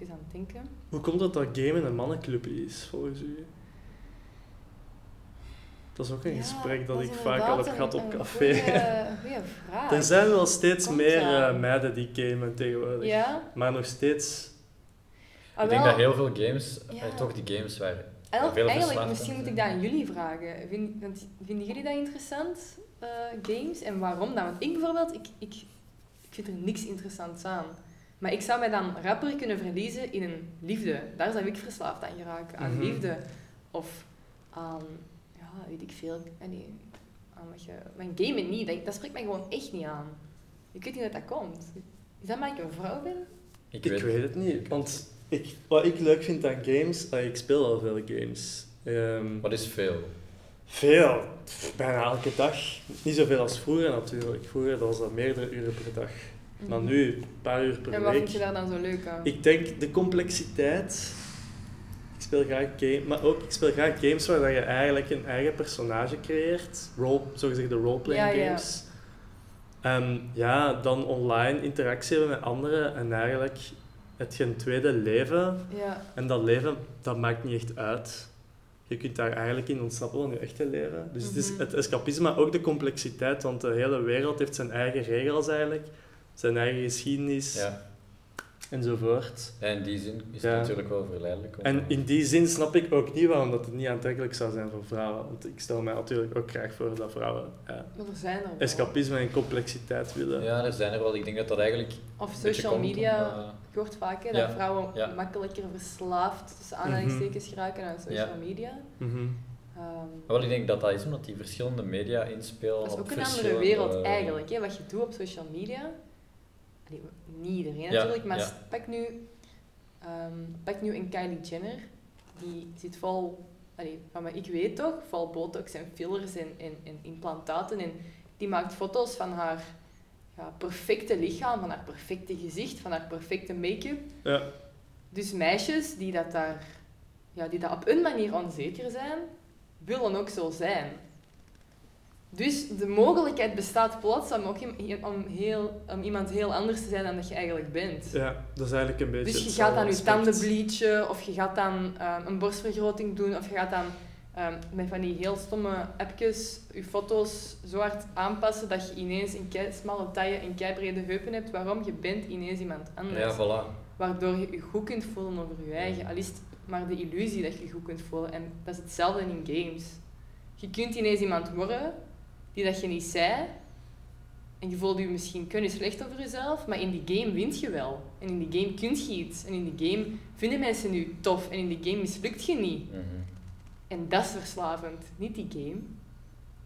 even aan het denken. Hoe komt het dat gamen een mannenclub is, volgens u? Dat is ook een Ja, gesprek dat, ik vaak al heb gehad op café. goeie- [LAUGHS] goeie vraag. Er zijn wel steeds Komt meer eh, meiden die gamen tegenwoordig. Ja? Maar nog steeds... Ah, Ik denk dat heel veel games, Ja. eh, toch die games waar eigenlijk, veel eigenlijk verslaafd misschien moet ik dat aan jullie vragen. Vind, vinden jullie dat interessant, eh, games? En waarom dan? Want ik bijvoorbeeld, ik, ik, ik vind er niks interessants aan. Maar ik zou mij dan rapper kunnen verliezen in een liefde. Daar zou ik verslaafd aan geraken. Aan Mhm. liefde. Of aan, ja, weet ik veel. ah, nee, aan wat je, mijn gamen niet. Dat, dat spreekt mij gewoon echt niet aan. Ik weet niet hoe dat komt. Is dat omdat ik een vrouw ben? Ik, Ik weet, het niet, want ik, wat ik leuk vind aan games... eh, ik speel al veel games. Ehm, Wat is veel? Veel. Pff, Bijna elke dag. Niet zoveel als vroeger natuurlijk. Vroeger was dat meerdere uren per dag. Maar nu, een paar uur per Mhm. En wat week. vind je daar dan zo leuk aan? Ik denk de complexiteit. Ik speel graag games, maar ook ik speel graag games waar dat je eigenlijk een eigen personage creëert. Role, zogezegde roleplaying Ja, ja. games. En ja, dan online interactie hebben met anderen en eigenlijk het je een tweede leven. Ja. En dat leven, dat maakt niet echt uit. Je kunt daar eigenlijk in ontsnappen van je echte leven. Dus het is Mhm. het escapisme, maar ook de complexiteit, want de hele wereld heeft zijn eigen regels eigenlijk. Zijn eigen geschiedenis Ja. Enzovoort. En in die zin is Ja. het natuurlijk wel verleidelijk. om- En in die zin snap ik ook niet waarom dat het niet aantrekkelijk zou zijn voor vrouwen. Want ik stel mij natuurlijk ook graag voor dat vrouwen ja, Maar er zijn er wel. escapisme en complexiteit willen. Ja, er zijn er wel. Ik denk dat dat eigenlijk Of social komt media, om, eh, hoort vaak hè, Ja. dat vrouwen Ja. makkelijker verslaafd tussen aanhalingstekens geraken aan social media. Mhm. Ehm, Maar wel, ik denk dat dat is omdat die verschillende media inspelen. dat is op ook een andere verschillende- wereld eigenlijk. Hè. Wat je doet op social media, allee, niet iedereen Ja, natuurlijk, maar ja. pak, nu, ehm, pak nu een Kylie Jenner, die zit vol, allee, van wat ik weet toch, vol botox en fillers en, en, en implantaten. En die maakt foto's van haar ja, perfecte lichaam, van haar perfecte gezicht, van haar perfecte make-up. Ja. Dus meisjes die, dat daar, ja, die dat op een manier onzeker zijn, willen ook zo zijn. Dus de mogelijkheid bestaat plots om, ook om, heel, om iemand heel anders te zijn dan dat je eigenlijk bent. ja, dat is eigenlijk een beetje Dus je gaat dan je tanden bleachen, of je gaat dan eh, een borstvergroting doen, of je gaat dan Ehm, met van die heel stomme appjes, je foto's zo hard aanpassen dat je ineens een kei smalle taille en kei brede heupen hebt. Waarom? Je bent ineens iemand anders. Ja, voilà. Waardoor je je goed kunt voelen over je eigen. Al is het maar de illusie dat je je goed kunt voelen. En dat is hetzelfde in games. Je kunt ineens iemand worden die dat je niet zei. En je voelt je misschien kunnen slecht over jezelf, maar in die game wint je wel. En in die game kun je iets. En in die game vinden mensen je tof. En in die game mislukt je niet. Mhm. En dat is verslavend, niet die game.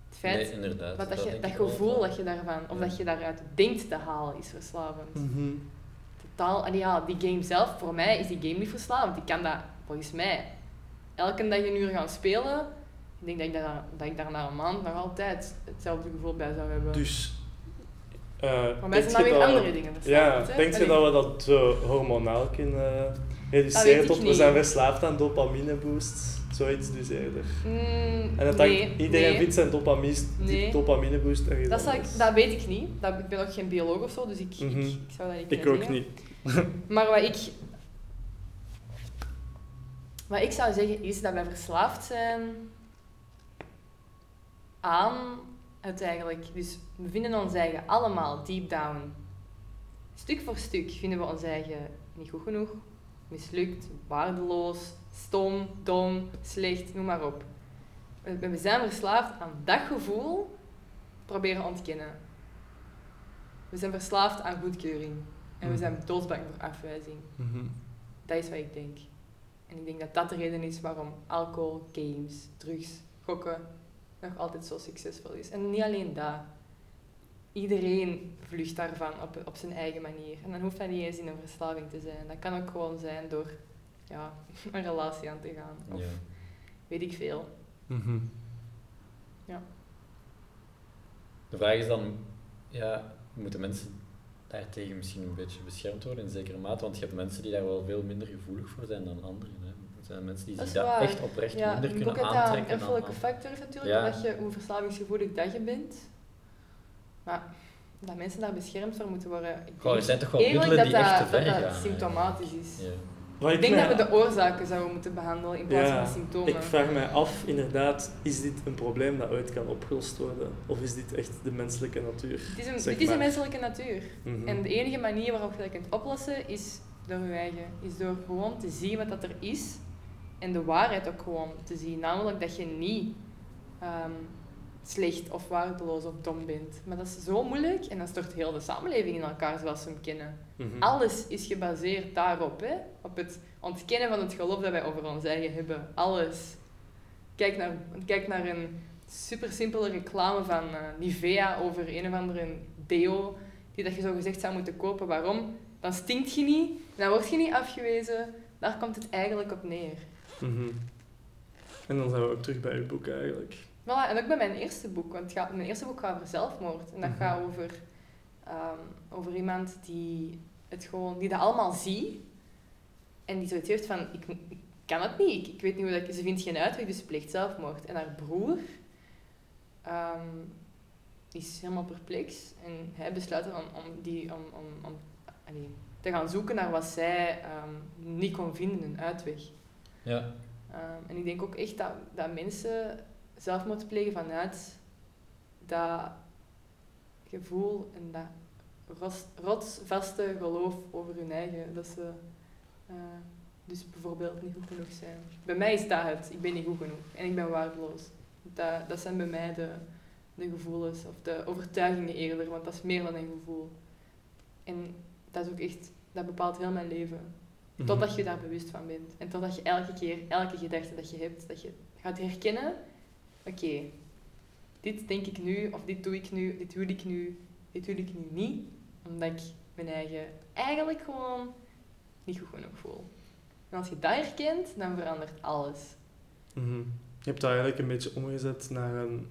Het feit, Nee, inderdaad. wat dat, je, dat gevoel dat je daarvan, of Ja. dat je daaruit denkt te halen, is verslavend. Mhm. Totaal, en ja, die game zelf, voor mij is die game niet verslavend. Ik kan dat, volgens mij, elke dag een uur gaan spelen. Ik denk dat ik daar, dat ik daar na een maand nog altijd hetzelfde gevoel bij zou hebben. Dus... voor mij denk zijn weer dat- andere dingen Ja, denk je dat we dat zo hormonaal kunnen Dat reduceren tot we zijn verslaafd aan dopamine boosts? Zoiets dus eerder. Mm, En dat nee, iedereen nee. vindt zijn dopamine, Nee. dopamine boost ergens Dat, zou ik, anders. dat weet ik niet. Dat, ik ben ook geen bioloog of zo, dus ik, Mhm. ik, ik zou dat niet Ik ook zeggen. niet. [LAUGHS] Maar wat ik, wat ik zou zeggen is dat wij verslaafd zijn aan het eigenlijk. Dus we vinden ons eigen allemaal deep down. Stuk voor stuk vinden we ons eigen niet goed genoeg, mislukt, waardeloos, stom, dom, slecht, noem maar op. We zijn verslaafd aan dat gevoel proberen ontkennen. We zijn verslaafd aan goedkeuring. En we Mhm. zijn doodsbang voor afwijzing. Mhm. Dat is wat ik denk. En ik denk dat dat de reden is waarom alcohol, games, drugs, gokken nog altijd zo succesvol is. En niet alleen dat. Iedereen vlucht daarvan op, op zijn eigen manier. En dan hoeft dat niet eens in een verslaving te zijn. Dat kan ook gewoon zijn door ja, [LAUGHS] een relatie aan te gaan. Of Ja. weet ik veel. Mhm. De vraag is dan, ja, moeten mensen daartegen misschien een beetje beschermd worden in zekere mate? Want je hebt mensen die daar wel veel minder gevoelig voor zijn dan anderen. Er zijn mensen die Dat zich dat echt oprecht Ja, minder kunnen boek heeft daar een aantrekken. dan erfelijke factor natuurlijk, Ja. dat je, hoe verslavingsgevoelig dat je bent. Maar dat mensen daar beschermd voor moeten worden, ik Goh, er zijn toch wel middelen dat die echt dat, te ver dat, dat symptomatisch is. Ja. Wat Ik denk dat we de oorzaken zouden moeten behandelen in plaats Ja, van de symptomen. Ik vraag mij af, inderdaad, is dit een probleem dat ooit kan opgelost worden? Of is dit echt de menselijke natuur? Het is een, Zeg het is een menselijke natuur. Mhm. En de enige manier waarop je dat kunt oplossen is door je eigen. Is door gewoon te zien wat dat er is en de waarheid ook gewoon te zien. Namelijk dat je niet ehm, slecht of waardeloos of dom bent. Maar dat is zo moeilijk en dan stort heel de samenleving in elkaar zoals we hem kennen. Mhm. Alles is gebaseerd daarop, hè? op het ontkennen van het geloof dat wij over ons eigen hebben. Alles. Kijk naar, kijk naar een super simpele reclame van eh, Nivea over een of andere deo die dat je zo gezegd zou moeten kopen. Waarom? Dan stinkt je niet, dan word je niet afgewezen. Daar komt het eigenlijk op neer. Mhm. En dan zijn we ook terug bij uw boek eigenlijk. Voilà, en ook bij mijn eerste boek, want gaat, mijn eerste boek gaat over zelfmoord. En dat Mhm. gaat over, ehm, over iemand die, het gewoon, die dat allemaal ziet en die zoiets heeft van, ik, ik kan het niet, ik, ik weet niet hoe dat ik, ze vindt geen uitweg, dus ze pleegt zelfmoord. En haar broer ehm, is helemaal perplex en hij besluit dan om, die, om, om, om allee, te gaan zoeken naar wat zij ehm, niet kon vinden, een uitweg. Ja. Ehm, en ik denk ook echt dat, dat mensen zelfmoord plegen vanuit dat gevoel en dat rots, rotsvaste geloof over hun eigen. Dat ze eh, dus bijvoorbeeld niet goed genoeg zijn. Bij mij is dat het. Ik ben niet goed genoeg en ik ben waardeloos. Dat, dat zijn bij mij de, de gevoelens of de overtuigingen eerder, want dat is meer dan een gevoel. En dat is ook echt, dat bepaalt heel mijn leven. Mhm. Totdat je daar bewust van bent. En totdat je elke keer, elke gedachte dat je hebt, dat je gaat herkennen. Oké, dit denk ik nu, of dit doe ik nu, dit wil ik nu, dit wil ik nu niet. Omdat ik mijn eigen eigenlijk gewoon niet goed genoeg voel. En als je dat herkent, dan verandert alles. Mhm. Je hebt dat eigenlijk een beetje omgezet naar een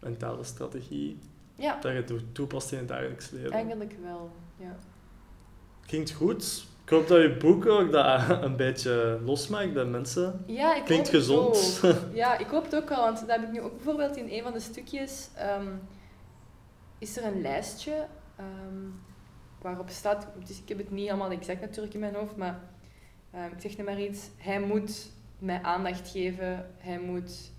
mentale strategie Ja, dat je toe- toepast in het dagelijks leven. eigenlijk wel. Ja. Klinkt goed. Ik hoop dat je boek ook dat [LAUGHS] een beetje losmaakt bij mensen. Ja, ik Klinkt hoop gezond. [LAUGHS] Ja, ik hoop het ook wel, want dat heb ik nu ook bijvoorbeeld in een van de stukjes. ehm, is er een lijstje ehm, waarop staat, dus ik heb het niet helemaal exact natuurlijk in mijn hoofd, maar ehm, ik zeg nu maar iets. Hij moet mij aandacht geven, hij moet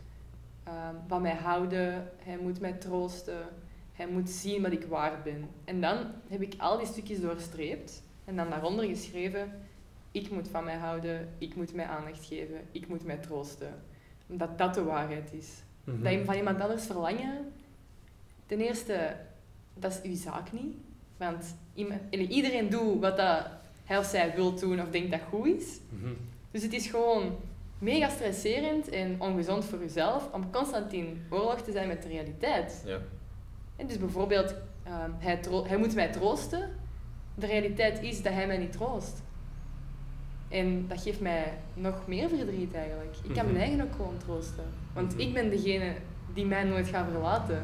van mij houden, hij moet mij troosten, hij moet zien dat ik waard ben. En dan heb ik al die stukjes doorstreept en dan daaronder geschreven, ik moet van mij houden, ik moet mij aandacht geven, ik moet mij troosten. Omdat dat de waarheid is. Mhm. Dat je van iemand anders verlangen, ten eerste, dat is uw zaak niet. Want iedereen doet wat dat hij of zij wil doen of denkt dat goed is. Mhm. Dus het is gewoon mega stresserend en ongezond voor jezelf om constant in oorlog te zijn met de realiteit. Ja. En dus bijvoorbeeld, ehm, hij, hij moet mij troosten. De realiteit is dat hij mij niet troost. En dat geeft mij nog meer verdriet eigenlijk. Ik kan Mhm. mijn eigen ook gewoon troosten. Want Mhm. ik ben degene die mij nooit gaat verlaten.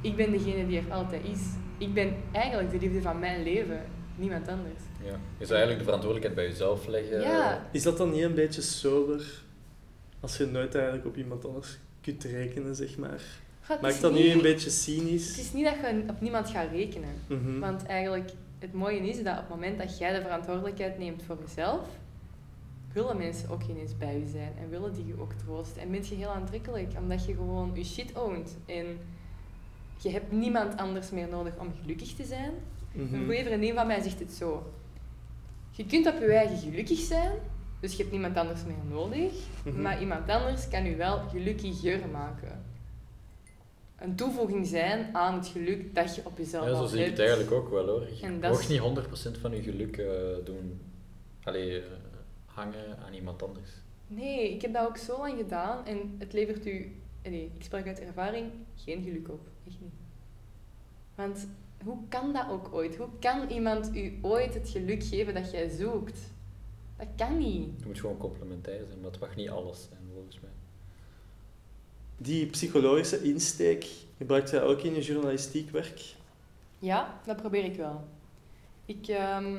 Ik ben degene die er altijd is. Ik ben eigenlijk de liefde van mijn leven, niemand anders. ja. Je zou eigenlijk de verantwoordelijkheid bij jezelf leggen. Ja, Is dat dan niet een beetje sober als je nooit eigenlijk op iemand anders kunt rekenen, zeg maar? Het Maakt is dat nu niet- een beetje Het cynisch? is niet dat je op niemand gaat rekenen. Mhm. Want eigenlijk, het mooie is dat op het moment dat jij de verantwoordelijkheid neemt voor jezelf, willen mensen ook ineens bij je zijn en willen die je ook troosten. En ben je heel aantrekkelijk, omdat je gewoon je shit ownt. En je hebt niemand anders meer nodig om gelukkig te zijn. Mhm. Een goede vriendin van mij zegt het zo. Je kunt op je eigen gelukkig zijn, dus je hebt niemand anders meer nodig. Mhm. Maar iemand anders kan u wel gelukkiger maken. Een toevoeging zijn aan het geluk dat je op jezelf Ja, zo zie ik het eigenlijk ook wel hoor. Je mag niet 100% van je geluk eh, doen. Allee, eh, hangen aan iemand anders. Nee, ik heb dat ook zo lang gedaan en het levert u, nee, ik spreek uit ervaring, geen geluk op. Echt niet. Want hoe kan dat ook ooit? Hoe kan iemand u ooit het geluk geven dat jij zoekt? Dat kan niet. Het moet gewoon complementair zijn, maar het mag niet alles zijn. Die psychologische insteek, gebruikt jij ook in je journalistiek werk? Ja, dat probeer ik wel. Ik ehm,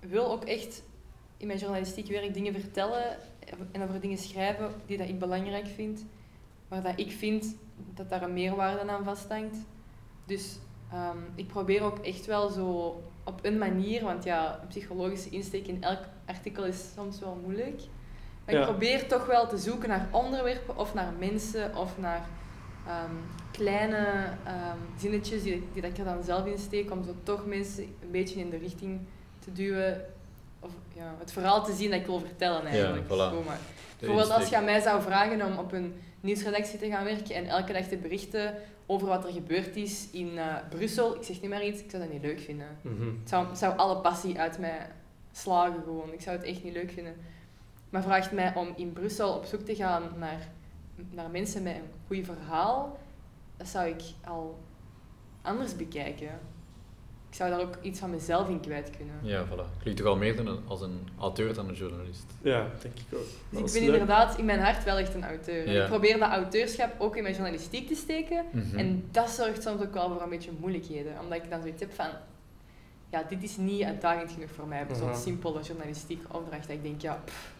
wil ook echt in mijn journalistiek werk dingen vertellen en over dingen schrijven die dat ik belangrijk vind. Waar dat ik vind dat daar een meerwaarde aan vasthangt. Dus ehm, ik probeer ook echt wel zo op een manier, want ja, een psychologische insteek in elk artikel is soms wel moeilijk. Maar Ja. ik probeer toch wel te zoeken naar onderwerpen of naar mensen of naar ehm, kleine ehm, zinnetjes die, die dat ik er dan zelf in steek om zo toch mensen een beetje in de richting te duwen. Of ja, het verhaal te zien dat ik wil vertellen eigenlijk. voilà. Maar. De Bijvoorbeeld als je aan mij zou vragen om op een nieuwsredactie te gaan werken en elke dag te berichten over wat er gebeurd is in eh, Brussel, ik zeg niet maar iets, ik zou dat niet leuk vinden. Het zou, het zou alle passie uit mij slagen gewoon. Ik zou het echt niet leuk vinden. Maar vraagt mij om in Brussel op zoek te gaan naar, naar mensen met een goed verhaal, dat zou ik al anders bekijken. Ik zou daar ook iets van mezelf in kwijt kunnen. Ja, voilà. Klinkt toch al meer dan een- als een auteur dan een journalist. Ja, denk ik ook. Dus ik ben leuk. inderdaad in mijn hart wel echt een auteur. Ja. Ik probeer dat auteurschap ook in mijn journalistiek te steken. Mhm. En dat zorgt soms ook wel voor een beetje moeilijkheden. Omdat ik dan zoiets heb van... Ja, dit is niet uitdagend genoeg voor mij. Zo'n simpele journalistieke opdracht. Dat ik denk, ja, pff,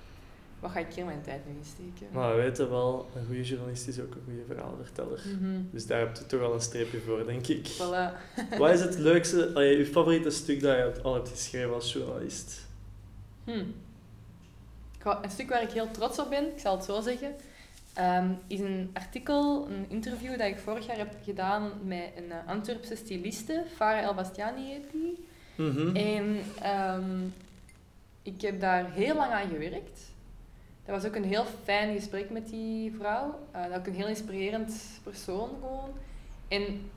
wat ga ik hier mijn tijd nu in steken? Maar we weten wel, een goede journalist is ook een goede verhaalverteller. Mhm. Dus daar heb je toch wel een streepje voor, denk ik. Voilà. [LAUGHS] Wat is het leukste, allee, je favoriete stuk dat je al hebt geschreven als journalist? Hm. Goh, Een stuk waar ik heel trots op ben, ik zal het zo zeggen, ehm, is een artikel, een interview dat ik vorig jaar heb gedaan met een eh, Antwerpse styliste, Farah El Bastiani heet die. Mhm. En ehm, ik heb daar heel lang aan gewerkt. Dat was ook een heel fijn gesprek met die vrouw. Eh, dat ook een heel inspirerend persoon gewoon. En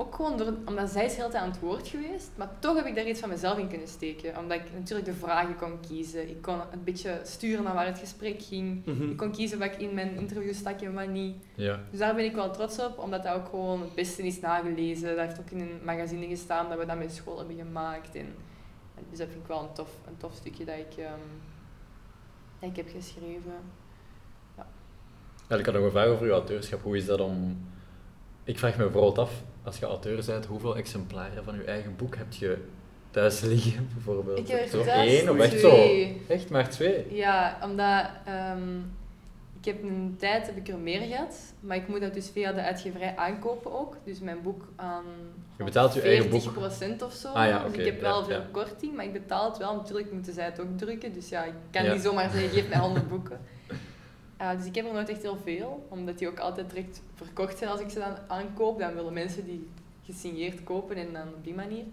ook gewoon door, omdat zij is heel tijd aan het woord geweest, maar toch heb ik daar iets van mezelf in kunnen steken. Omdat ik natuurlijk de vragen kon kiezen. Ik kon een beetje sturen naar waar het gesprek ging. Mhm. Ik kon kiezen wat ik in mijn interview stak en wat niet. Ja. Dus daar ben ik wel trots op, omdat dat ook gewoon het beste is nagelezen. Dat heeft ook in een magazine gestaan dat we dat met school hebben gemaakt. En, en dus dat vind ik wel een tof, een tof stukje dat ik, ehm, dat ik heb geschreven. Ja, ik had nog een vraag over uw auteurschap. Hoe is dat om... Ik vraag me bijvoorbeeld af, als je auteur bent, hoeveel exemplaren van je eigen boek heb je thuis liggen, [LAUGHS] bijvoorbeeld? Ik heb er zo één of echt twee. zo? Echt maar twee? Ja, omdat ehm, ik heb een tijd heb ik er meer gehad, maar ik moet dat dus via de uitgeverij aankopen ook. Dus mijn boek aan Je betaalt je eigen boek. 40% of zo. Ah ja, dus ik heb wel ja, veel ja. korting, maar ik betaal het wel. Natuurlijk moeten zij het ook drukken, dus ja, ik kan niet zomaar zeggen, geef mij [LAUGHS] 100 boeken. Dus ik heb er nooit echt heel veel, omdat die ook altijd direct verkocht zijn als ik ze dan aankoop. Dan willen mensen die gesigneerd kopen en dan op die manier.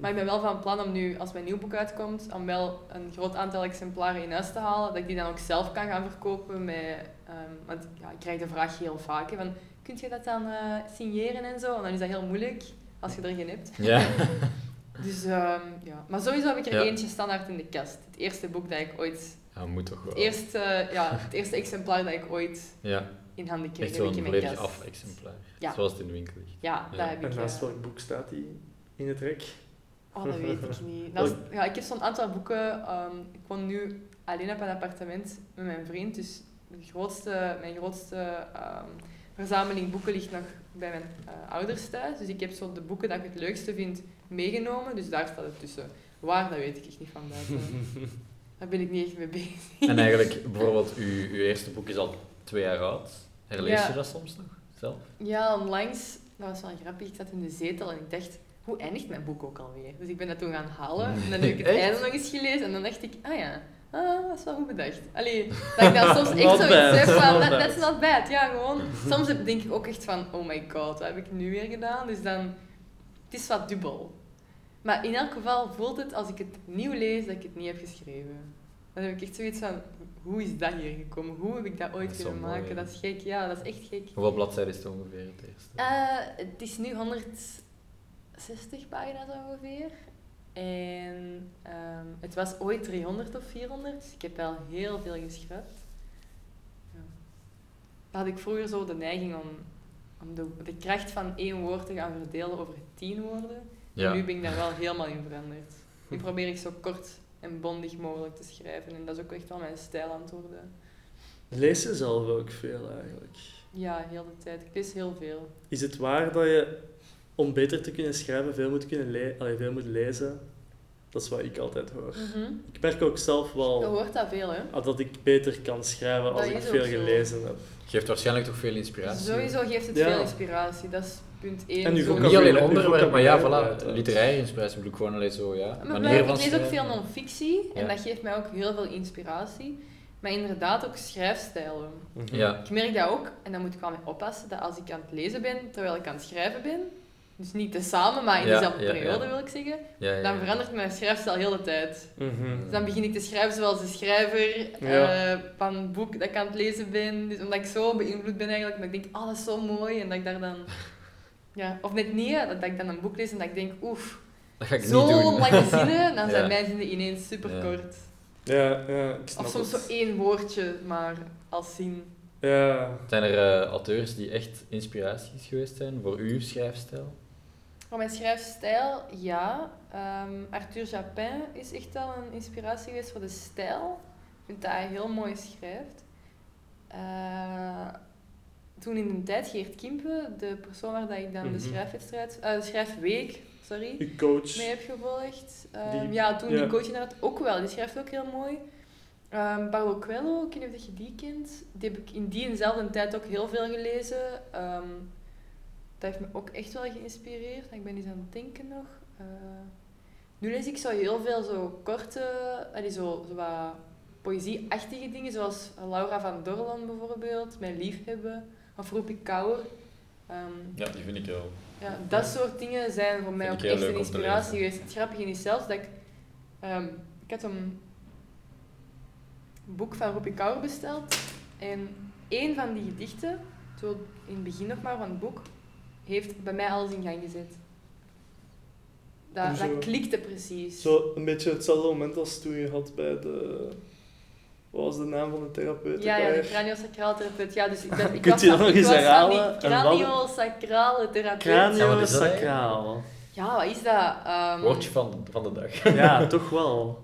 Maar ik ben wel van plan om nu, als mijn nieuw boek uitkomt, om wel een groot aantal exemplaren in huis te halen. Dat ik die dan ook zelf kan gaan verkopen. Met, ehm, want ja, ik krijg de vraag heel vaak, hè, van, kun je dat dan eh, signeren en zo? En dan is dat heel moeilijk, als je er geen hebt. Ja. [LAUGHS] Dus ehm, ja, maar sowieso heb ik er Ja. eentje standaard in de kast. Het eerste boek dat ik ooit, ja, moet toch wel. het eerste, ja, het eerste exemplaar dat ik ooit Ja, in handen kreeg, echt heb ik zo'n in mijn af-exemplaar. Ja. Zoals het in de winkel ligt. Ja, Ja. dat heb En ik. naast eh, welk boek staat die in het rek? Oh, dat weet ik niet. Dat is- ja, ik heb zo'n aantal boeken. ehm, ik woon nu alleen op een appartement met mijn vriend. Dus de grootste, mijn grootste ehm, verzameling boeken ligt nog bij mijn eh, ouders thuis. Dus ik heb zo de boeken dat ik het leukste vind meegenomen. Dus daar staat het tussen. Waar, dat weet ik echt niet van buiten. [LAUGHS] Daar ben ik niet echt mee bezig. En eigenlijk, bijvoorbeeld, uw, uw eerste boek is al twee jaar oud. Herlees Ja. je dat soms nog zelf? Ja, onlangs, dat was wel grappig, ik zat in de zetel en ik dacht, hoe eindigt mijn boek ook alweer? Dus ik ben dat toen gaan halen en dan heb ik het Echt? einde nog eens gelezen en dan dacht ik, ah ja, ah, dat is wel goed bedacht. Allee, dat ik dan [LAUGHS] soms echt zoiets heb van, bad. that's not bad. Ja, gewoon, [LAUGHS] soms denk ik ook echt van, oh my god, wat heb ik nu weer gedaan? Dus dan, het is wat dubbel. Maar in elk geval voelt het, als ik het nieuw lees, dat ik het niet heb geschreven. Dan heb ik echt zoiets van, hoe is dat hier gekomen? Hoe heb ik dat ooit Dat kunnen mooi, maken? Dat is gek, ja, dat is echt gek. Hoeveel bladzijden is het ongeveer het eerste? Eh, het is nu 160 pagina's ongeveer. En ehm, het was ooit 300 of 400. dus Ik heb wel heel veel geschrapt. Ja. Dan had ik vroeger zo de neiging om, om de, de kracht van één woord te gaan verdelen over tien woorden. Ja. En nu ben ik daar wel helemaal in veranderd. Nu probeer ik zo kort en bondig mogelijk te schrijven. En dat is ook echt wel mijn stijl aan het worden. Lees je zelf ook veel eigenlijk? Ja, heel de tijd. Ik lees heel veel. Is het waar dat je, om beter te kunnen schrijven, veel moet, kunnen le allee, veel moet lezen? Dat is wat ik altijd hoor. Mhm. Ik merk ook zelf Je wel hoort dat veel, hè? ah, dat ik beter kan schrijven als Dat ik ook veel zo. gelezen heb. Geeft waarschijnlijk toch veel inspiratie. Sowieso geeft het Ja. veel inspiratie, dat is punt 1. En uw Niet alleen onderwerp, maar ja, voilà. Literaire inspiratie bedoel ik gewoon alleen zo, ja. Maar Manier maar van ik lees ook veel non-fictie en Ja. dat geeft mij ook heel veel inspiratie. Maar inderdaad ook schrijfstijlen. Mhm. Ja. Ik merk dat ook, en daar moet ik wel mee oppassen, dat als ik aan het lezen ben terwijl ik aan het schrijven ben, dus niet te samen, maar in Ja, dezelfde ja, periode ja. wil ik zeggen, Ja, ja, dan ja. verandert mijn schrijfstijl heel de tijd. Mhm. Dus dan begin ik te schrijven zoals de schrijver Ja. eh, van het boek dat ik aan het lezen ben. Dus omdat ik zo beïnvloed ben eigenlijk, dat ik denk, oh dat is zo mooi. En dat ik daar dan... Ja, of net niet, dat ik dan een boek lees en dat ik denk, oef, Dat ga ik zo niet doen. lange zinnen, [LAUGHS] dan zijn Ja. mijn zinnen ineens super Ja. kort. Ja, ja, ik snap Of soms zo het. één woordje maar als zin. Ja. Zijn er eh, auteurs die echt inspiraties geweest zijn voor uw schrijfstijl? Voor mijn schrijfstijl, ja. Ehm, Arthur Japin is echt al een inspiratie geweest voor de stijl. Ik vind dat hij heel mooi schrijft. Eh, toen in de tijd Geert Kimpe, de persoon waar dat ik dan de Mhm. schrijfwedstrijd, eh, de schrijfweek, sorry, Uw coach. mee heb gevolgd. Ehm, Die- ja, toen ja. die coach inderdaad ook wel. Die schrijft ook heel mooi. Ehm Paulo Coelho, ik weet niet of je die kent. Die heb ik in die eenzelfde tijd ook heel veel gelezen. Dat heeft me ook echt wel geïnspireerd. Ik ben eens aan het denken nog. Eh, nu lees ik zo heel veel zo korte, allee, zo, zo wat poëzieachtige dingen, zoals Laura van Dorland bijvoorbeeld, Mijn Liefhebben, of Roepie Kouwer. Ehm, Ja, die vind ik wel. ja, dat soort dingen zijn voor mij ook heel echt een inspiratie geweest. Het grappige is zelfs dat ik... ehm, ik had een boek van Roepie Kouwer besteld. En één van die gedichten, zo in het begin nog maar van het boek, heeft bij mij alles in gang gezet. Dat, klikte precies. Zo een beetje hetzelfde moment als toen je had bij de... Wat was de naam van de therapeut? Ja, ja, de craniosacraal therapeut. Ja, dus ik, dat, ik Kunt je dat nog eens herhalen? craniosacrale therapeut. Ja, wat is dat Craniosacraal. Ja, wat is dat? Ehm, Woordje van, van de dag. Ja, toch wel.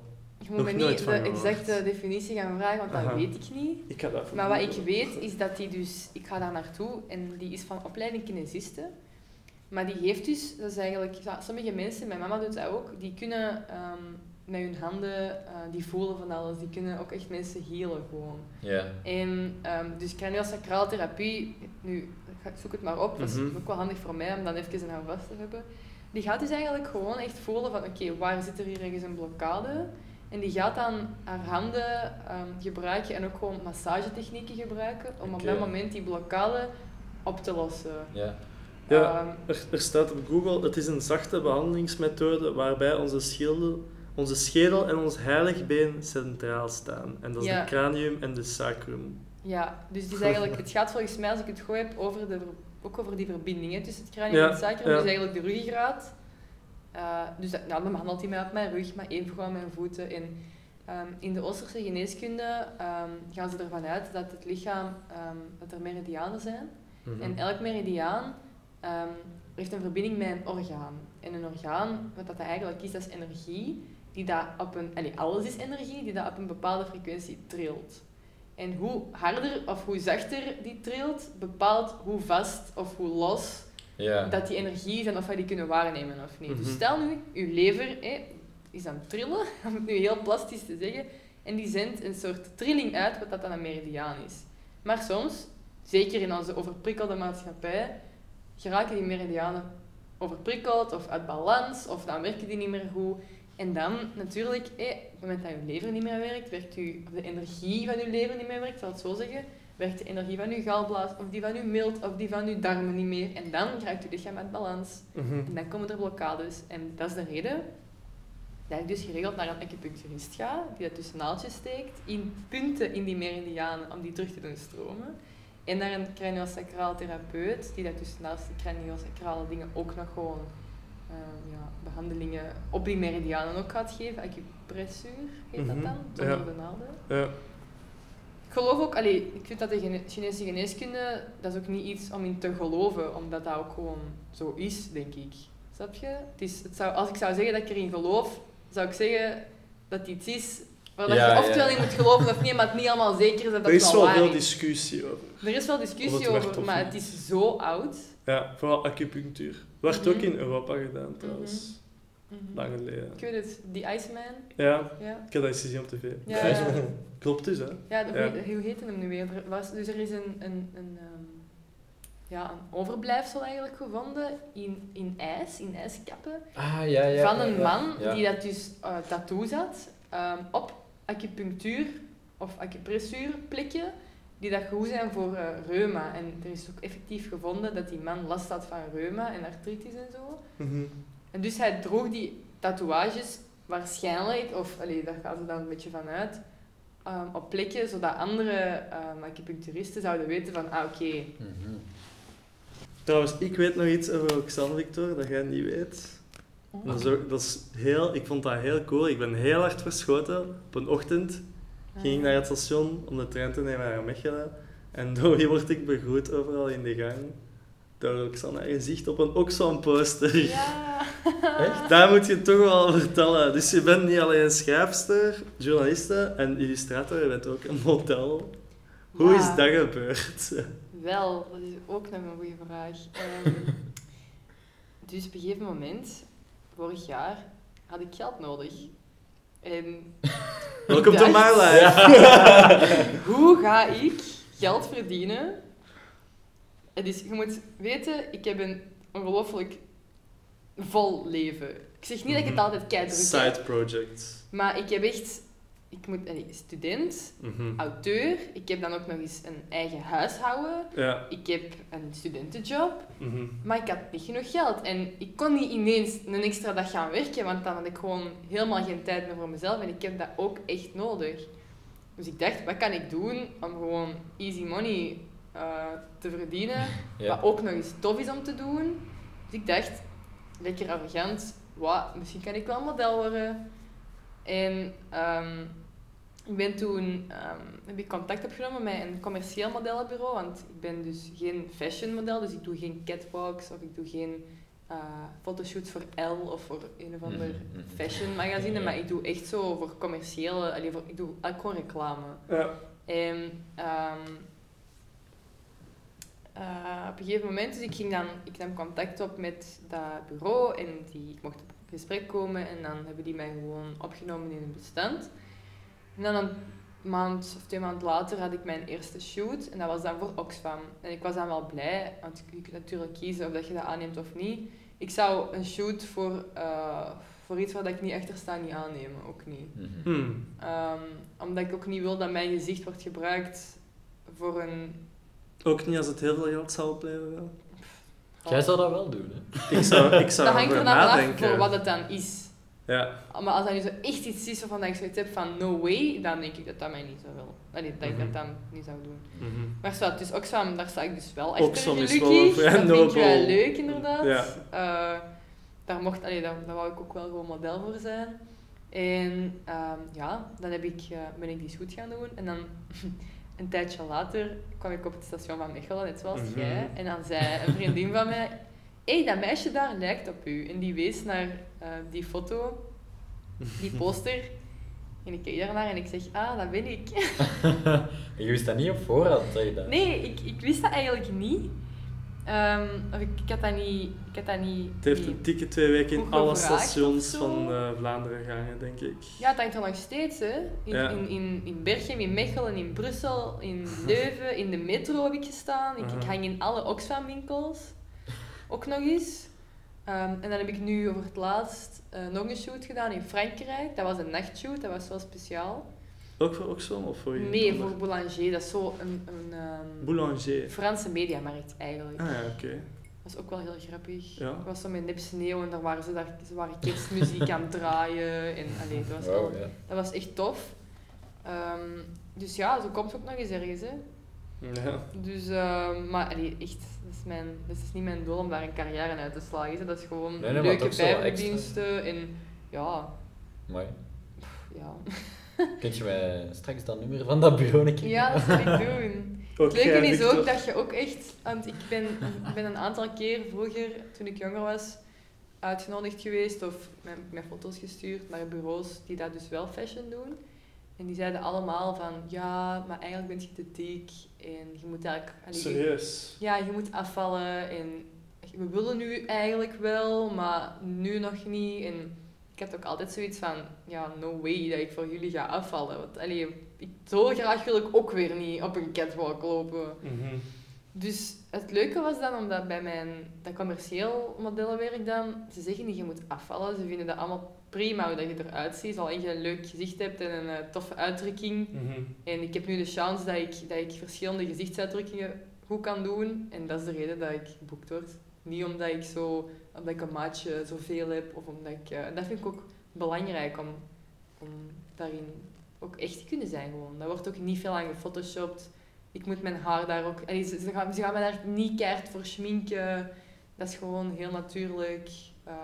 Je moet Nog me niet de gehoord. exacte definitie gaan vragen, want dat weet ik niet. Ik ga dat Maar wat ik weet is dat die dus, ik ga daar naartoe en die is van opleiding kinesiste. Maar die heeft dus, dat is eigenlijk, sommige mensen, mijn mama doet dat ook, die kunnen ehm, met hun handen, eh, die voelen van alles, die kunnen ook echt mensen healen gewoon. Ja. En um, dus craniosacraal therapie, nu ik ga- ik zoek het maar op, dat is Mhm. ook wel handig voor mij om dan even een houvast te hebben. Die gaat dus eigenlijk gewoon echt voelen van oké, waar zit er hier ergens een blokkade? En die gaat dan haar handen ehm, gebruiken en ook gewoon massagetechnieken gebruiken om op dat moment die blokkade op te lossen. Ja. Ja. Ehm, Er, er staat op Google, het is een zachte behandelingsmethode waarbij onze schedel, onze schedel en ons heiligbeen centraal staan. En dat is Ja. de cranium en de sacrum. ja, dus het, is [LAUGHS] eigenlijk, het gaat volgens mij, als ik het goed heb, over de, ook over die verbindingen tussen het cranium Ja, en het sacrum. ja. Dus eigenlijk de ruggengraat. Eh, dus dat, nou, dan behandelt hij mij op mijn rug, maar één gewoon mijn voeten. En ehm, in de Oosterse geneeskunde ehm, gaan ze ervan uit dat het lichaam, ehm, dat er meridianen zijn. Mhm. En elk meridiaan heeft een verbinding met een orgaan. En een orgaan, wat dat eigenlijk is, dat is energie. Die dat op een, allee, alles is energie die dat op een bepaalde frequentie trilt. En hoe harder of hoe zachter die trilt, bepaalt hoe vast of hoe los Dat die energie en of wij die kunnen waarnemen of niet. Dus stel nu, uw lever is aan het trillen, [LAUGHS] om het nu heel plastisch te zeggen, en die zendt een soort trilling uit, wat dat dan een meridiaan is. Maar soms, zeker in onze overprikkelde maatschappij, geraken die meridianen overprikkeld of uit balans, of dan werken die niet meer goed. En dan natuurlijk, op het moment dat je lever niet meer werkt, werkt u, of de energie van uw lever niet meer werkt, zal ik het zo zeggen, werkt de energie van uw galblaas, of die van uw milt, of die van uw darmen niet meer. En dan raakt uw lichaam uit balans. Mhm. En dan komen er blokkades. En dat is de reden dat ik dus geregeld naar een acupuncturist ga, die dat dus naaldjes steekt in punten in die meridianen om die terug te doen stromen. En naar een craniosacraal therapeut, die dat dus naast de craniosacrale dingen ook nog gewoon ehm, ja, behandelingen op die meridianen ook gaat geven. Acupressuur heet dat Mhm, dan, zonder ja. de naalden. Ja. Ik geloof ook, allee, ik vind dat de gene- Chinese geneeskunde, dat is ook niet iets om in te geloven, omdat dat ook gewoon zo is, denk ik. Snap je? Het is, het zou, als ik zou zeggen dat ik erin geloof, zou ik zeggen dat het iets is waar dat Ja, je ja. oftewel in moet geloven of niet, maar het niet allemaal zeker is dat dat Er is wel veel is. discussie over. Er is wel discussie werkt over, maar niet. het is zo oud. Ja, vooral acupunctuur. Wordt ook Mhm. in Europa gedaan trouwens. Mhm. Lang geleden. Ik weet het, die Iceman. Ja, Ja, ik heb dat eens gezien op tv. ja, ja. [LAUGHS] Klopt dus, hè? Ja, de- Ja. Hoe, heette hem nu weer? Er was, dus er is een, een, een, ehm, ja, een overblijfsel eigenlijk gevonden in, in ijs, in ijskappen, Ah, ja, ja. van een man ja. die dat dus eh tattoos had ehm, op acupunctuur of acupressuurplekken die dat goed zijn voor eh, reuma. En er is ook effectief gevonden dat die man last had van reuma en artritis en zo. Mhm. En dus hij droeg die tatoeages waarschijnlijk, of allee, daar gaan ze dan een beetje van uit, ehm, op plekken zodat andere ehm acupuncturisten zouden weten van, ah oké, Mhm. Trouwens, ik weet nog iets over Oxan Victor dat jij niet weet. Dat is, ook, dat is heel, ik vond dat heel cool. Ik ben heel hard verschoten. Op een ochtend ging ik naar het station om de trein te nemen naar Mechelen. En door wie word ik begroet overal in de gang? Door Oxan haar gezicht op een Oxfam poster. Ja. [LAUGHS] Echt? Daar moet je toch wel vertellen. Dus je bent niet alleen schrijfster, journaliste en illustrator, je bent ook een model. Hoe Ja. is dat gebeurd? Wel, dat is ook nog een goede vraag. Ehm, [LAUGHS] dus op een gegeven moment, vorig jaar, had ik geld nodig. En Welkom to my life. hoe ga ik geld verdienen? En dus je moet weten, ik heb een ongelooflijk vol leven. Ik zeg niet dat ik het Mhm. altijd druk Side project. maar ik heb echt... Ik moet... allee, student, Mhm. auteur, ik heb dan ook nog eens een eigen huishouden, Ja. ik heb een studentenjob, Mhm. maar ik had niet genoeg geld. En ik kon niet ineens een extra dag gaan werken, want dan had ik gewoon helemaal geen tijd meer voor mezelf en ik heb dat ook echt nodig. Dus ik dacht, wat kan ik doen om gewoon easy money eh, te verdienen, [LAUGHS] Ja. wat ook nog eens tof is om te doen. Dus ik dacht, lekker arrogant, wat, misschien kan ik wel model worden. En ehm, ik ben toen, ehm, heb ik contact opgenomen met een commercieel modellenbureau, want ik ben dus geen fashion model, dus ik doe geen catwalks of ik doe geen eh, fotoshoots voor L of voor een of ander Mhm, mhm. fashion magazine, maar ik doe echt zo voor commerciële, allee, voor, ik doe gewoon reclame. Ja. En ehm, eh, op een gegeven moment, dus ik ging dan, ik nam contact op met dat bureau en die, ik mocht op gesprek komen en dan hebben die mij gewoon opgenomen in een bestand. En dan een maand of twee maanden later had ik mijn eerste shoot en dat was dan voor Oxfam. En ik was dan wel blij, want je kunt natuurlijk kiezen of dat je dat aanneemt of niet. Ik zou een shoot voor eh voor iets waar ik niet achter sta, niet aannemen. Ook niet. Mhm. Hmm. Ehm, omdat ik ook niet wil dat mijn gezicht wordt gebruikt voor een... Ook niet als het heel veel geld zou opleveren. Jij zou dat wel doen, hè? Ik zou, ik zou dat hangt er nadenken. voor wat het dan is. Ja. Maar als dat nu zo echt iets is waarvan ik zoiets heb van no way, dan denk ik dat dat mij niet zou wil. Allee, dat ik Mhm. dat dan niet zou doen. Mhm. Maar zo, het is Oxfam, daar sta ik dus wel achter Oxfam is gelukkig. wel [LAUGHS] dat vind ik wel leuk inderdaad. Ja. Eh, daar, mocht, allee, daar, daar wou ik ook wel gewoon model voor zijn. En ehm, ja, dan heb ik, eh, ben ik die shoot gaan doen. En dan [LAUGHS] een tijdje later kwam ik op het station van Mechelen, net zoals Mhm. jij. En dan zei een vriendin van mij, hé, hey, dat meisje daar lijkt op u. En die wees naar eh, die foto, die [LAUGHS] poster. En ik keek daarnaar en ik zeg, ah, dat ben ik. [LAUGHS] Je wist dat niet op voorhand, dat je dat... Nee, ik, ik wist dat eigenlijk niet. Ehm, ik, ik had dat niet... Ik had dat niet Het heeft een dikke twee weken in alle stations van eh, Vlaanderen gehangen, denk ik. Ja, het hangt er nog steeds, hè. In, Ja. in, in, in Berchem, in Mechelen, in Brussel, in [LAUGHS] Leuven, in de metro heb ik gestaan. Ik, ik hang in alle Oxfam winkels. Ook nog eens. Ehm, en dan heb ik nu over het laatst eh, nog een shoot gedaan in Frankrijk. Dat was een nachtshoot, dat was wel speciaal. Ook voor Oxfam of voor je? Nee, voor Boulanger. Dat is zo een, een ehm, Boulanger. Franse mediamarkt eigenlijk. Ah ja, oké. Dat was ook wel heel grappig. Ja. Ik was zo met nip sneeuw en daar waren ze, daar, ze waren kerstmuziek aan het draaien. En, allee, dat, was wel, Wow, ja. dat was echt tof. Ehm, dus ja, zo komt het ook nog eens ergens. Hè. Ja. Dus, ehm, maar allee, echt, dat is, mijn, dat is niet mijn doel om daar een carrière uit te slagen. hè. Dat is gewoon Nee, nee, leuke bijverdiensten. En ja, Mooi. ja. [LAUGHS] [LAUGHS] Kunt je mij straks dat nummer van dat bureau een keer ja, dat zal ik [LAUGHS] doen. Ook Het leuke is ook dat je ook echt, want ik ben, ik ben een aantal keer vroeger, toen ik jonger was, uitgenodigd geweest of met, met foto's gestuurd naar bureaus die dat dus wel fashion doen. En die zeiden allemaal van, ja, maar eigenlijk ben je te dik en je moet eigenlijk... allee, je- Serieus. ja, je moet afvallen en we willen nu eigenlijk wel, maar nu nog niet. En ik had ook altijd zoiets van, ja, no way dat ik voor jullie ga afvallen. Want allee, ik, zo graag wil ik ook weer niet op een catwalk lopen. Mhm. Dus het leuke was dan, omdat bij mijn dat commercieel modellenwerk dan, ze zeggen niet je moet afvallen. Ze vinden dat allemaal prima hoe dat je eruit ziet, zolang je een leuk gezicht hebt en een eh, toffe uitdrukking. Mhm. En ik heb nu de chance dat ik, dat ik verschillende gezichtsuitdrukkingen goed kan doen. En dat is de reden dat ik geboekt word. Niet omdat ik, zo, omdat ik een maatje zoveel heb. Of omdat ik, eh, en dat vind ik ook belangrijk om, om daarin ook echt te kunnen zijn. Gewoon. Daar wordt ook niet veel aan gefotoshopt. Ik moet mijn haar daar ook... allee, ze, ze, gaan, ze gaan me daar niet keihard voor schminken. Dat is gewoon heel natuurlijk. eh,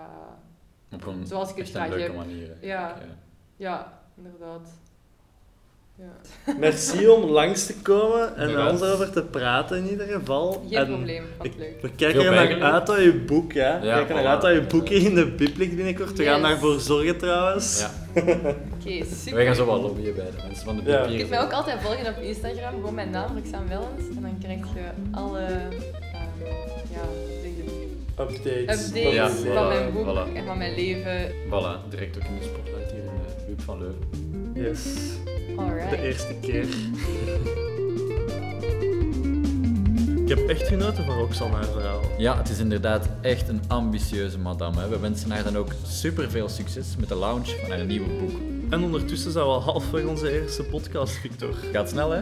Op een, Zoals ik het graag heb. manier. Ja. ja, inderdaad. Ja. Merci om langs te komen en met ons over te praten in ieder geval. Geen En probleem, vond ik- het leuk. We kijken er naar uit dat je boek, hè. We Ja, kijken er uit dat je boek in de bib ligt binnenkort. We gaan daarvoor zorgen trouwens. Ja. [LAUGHS] Oké, super. Wij gaan zo wel lobbyen bij de mensen van de Ja. papier. Je kunt mij ook altijd volgen op Instagram, gewoon mijn naam, Roxanne Wellens. En dan krijg je alle ehm, ja, Updates. updates Ja, van mijn boek voilà. en van mijn leven. Voilà, direct ook in de spotlight hier in de buurt van Leuven. Yes. Alright. De eerste keer. Ik heb echt genoten van Roxanne haar verhaal. Ja, het is inderdaad echt een ambitieuze madame. Hè. We wensen haar dan ook super veel succes met de launch van haar nieuwe boek. En ondertussen zijn we al halfweg onze eerste podcast, Victor. Gaat snel, hè?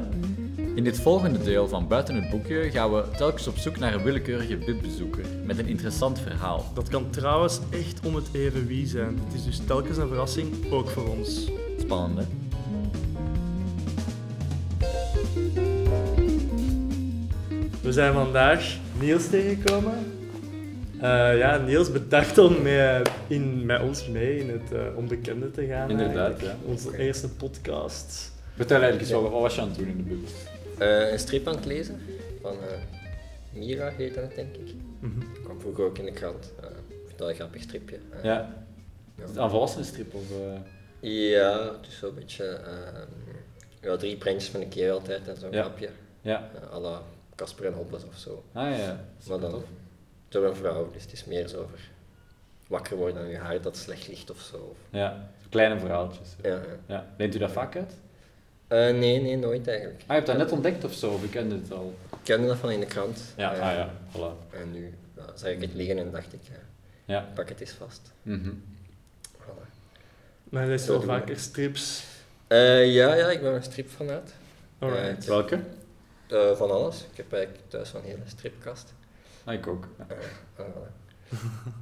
In dit volgende deel van Buiten het Boekje gaan we telkens op zoek naar een willekeurige bibbezoeker met een interessant verhaal. Dat kan trouwens echt om het even wie zijn. Het is dus telkens een verrassing, ook voor ons. Spannend, hè? We zijn vandaag Niels tegengekomen. Eh, ja, Niels, bedankt om mee, in, met ons mee in het eh, onbekende te gaan. Inderdaad, ja. Onze eerste podcast. Vertel eigenlijk eens, wat, wat was je aan het doen in de bib? Eh, een strip aan het lezen van eh, Mira heette het denk ik. Mhm. kwam vroeger ook in de krant. Eh, ik vind dat een grappig stripje. Ja. Ja. Is het een volwassen strip of... eh? Ja, het is zo'n beetje ehm, ja, drie prentjes van een keer altijd en zo'n Ja. grapje. Ja. Uh, à la Casper en Hobbes of zo. Ah ja. Maar dan door een vrouw, dus het is meer zo over wakker worden aan je haar dat slecht ligt of zo. Ja, kleine verhaaltjes. Ja, ja. Ja. Leent u dat vaak uit? Eh, nee, nee, nooit eigenlijk. Ah, je hebt dat net ontdekt of zo, of kende het al? Ik kende dat van in de krant. Ja, Eh, ah ja, voilà. En nu zag ik het liggen en dacht ik, ja, Ja. pak het eens vast. Mhm. Voilà. Maar hij leest wel vaker strips. Eh, ja, ja, ik ben een stripfanaat. Alright. Eh, Welke? Eh, van alles. Ik heb eigenlijk thuis een hele stripkast. Ah, ik ook.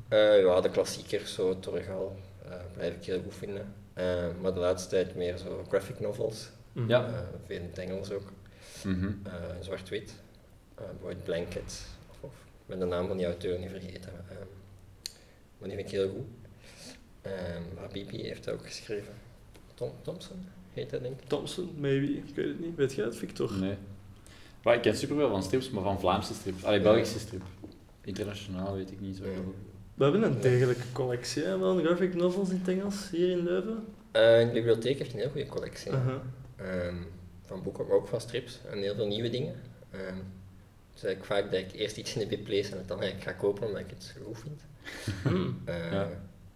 Ja. Ja, de klassiekers, zo, Torgal, eh blijf ik heel goed vinden. Eh, maar de laatste tijd meer zo graphic novels. Mhm. Ja. Eh, veel in het Engels ook. Mhm. Eh, Zwart-wit. Eh, bijvoorbeeld Blanket. Of, of, ik ben de naam van die auteur niet vergeten. eh, maar die vind ik heel goed. Ehm Habibi heeft dat ook geschreven. Tom Thompson heet dat denk ik. Thompson, maybe. Ik weet het niet. Weet jij het, Victor? Nee. Maar ik ken superveel van strips, maar van Vlaamse strips. Allee, Belgische strip. Internationaal weet ik niet zo heel. We hebben een degelijke collectie hè, van graphic novels in het Engels hier in Leuven. Eh, de bibliotheek heeft een heel goede collectie. Ehm, van boeken, maar ook van strips en heel veel nieuwe dingen. Ehm dus eigenlijk vaak dat ik eerst iets in de bib lees en het dan eigenlijk ga kopen omdat ik het zo goed vind. Hmm. [LAUGHS] Eh, Ja.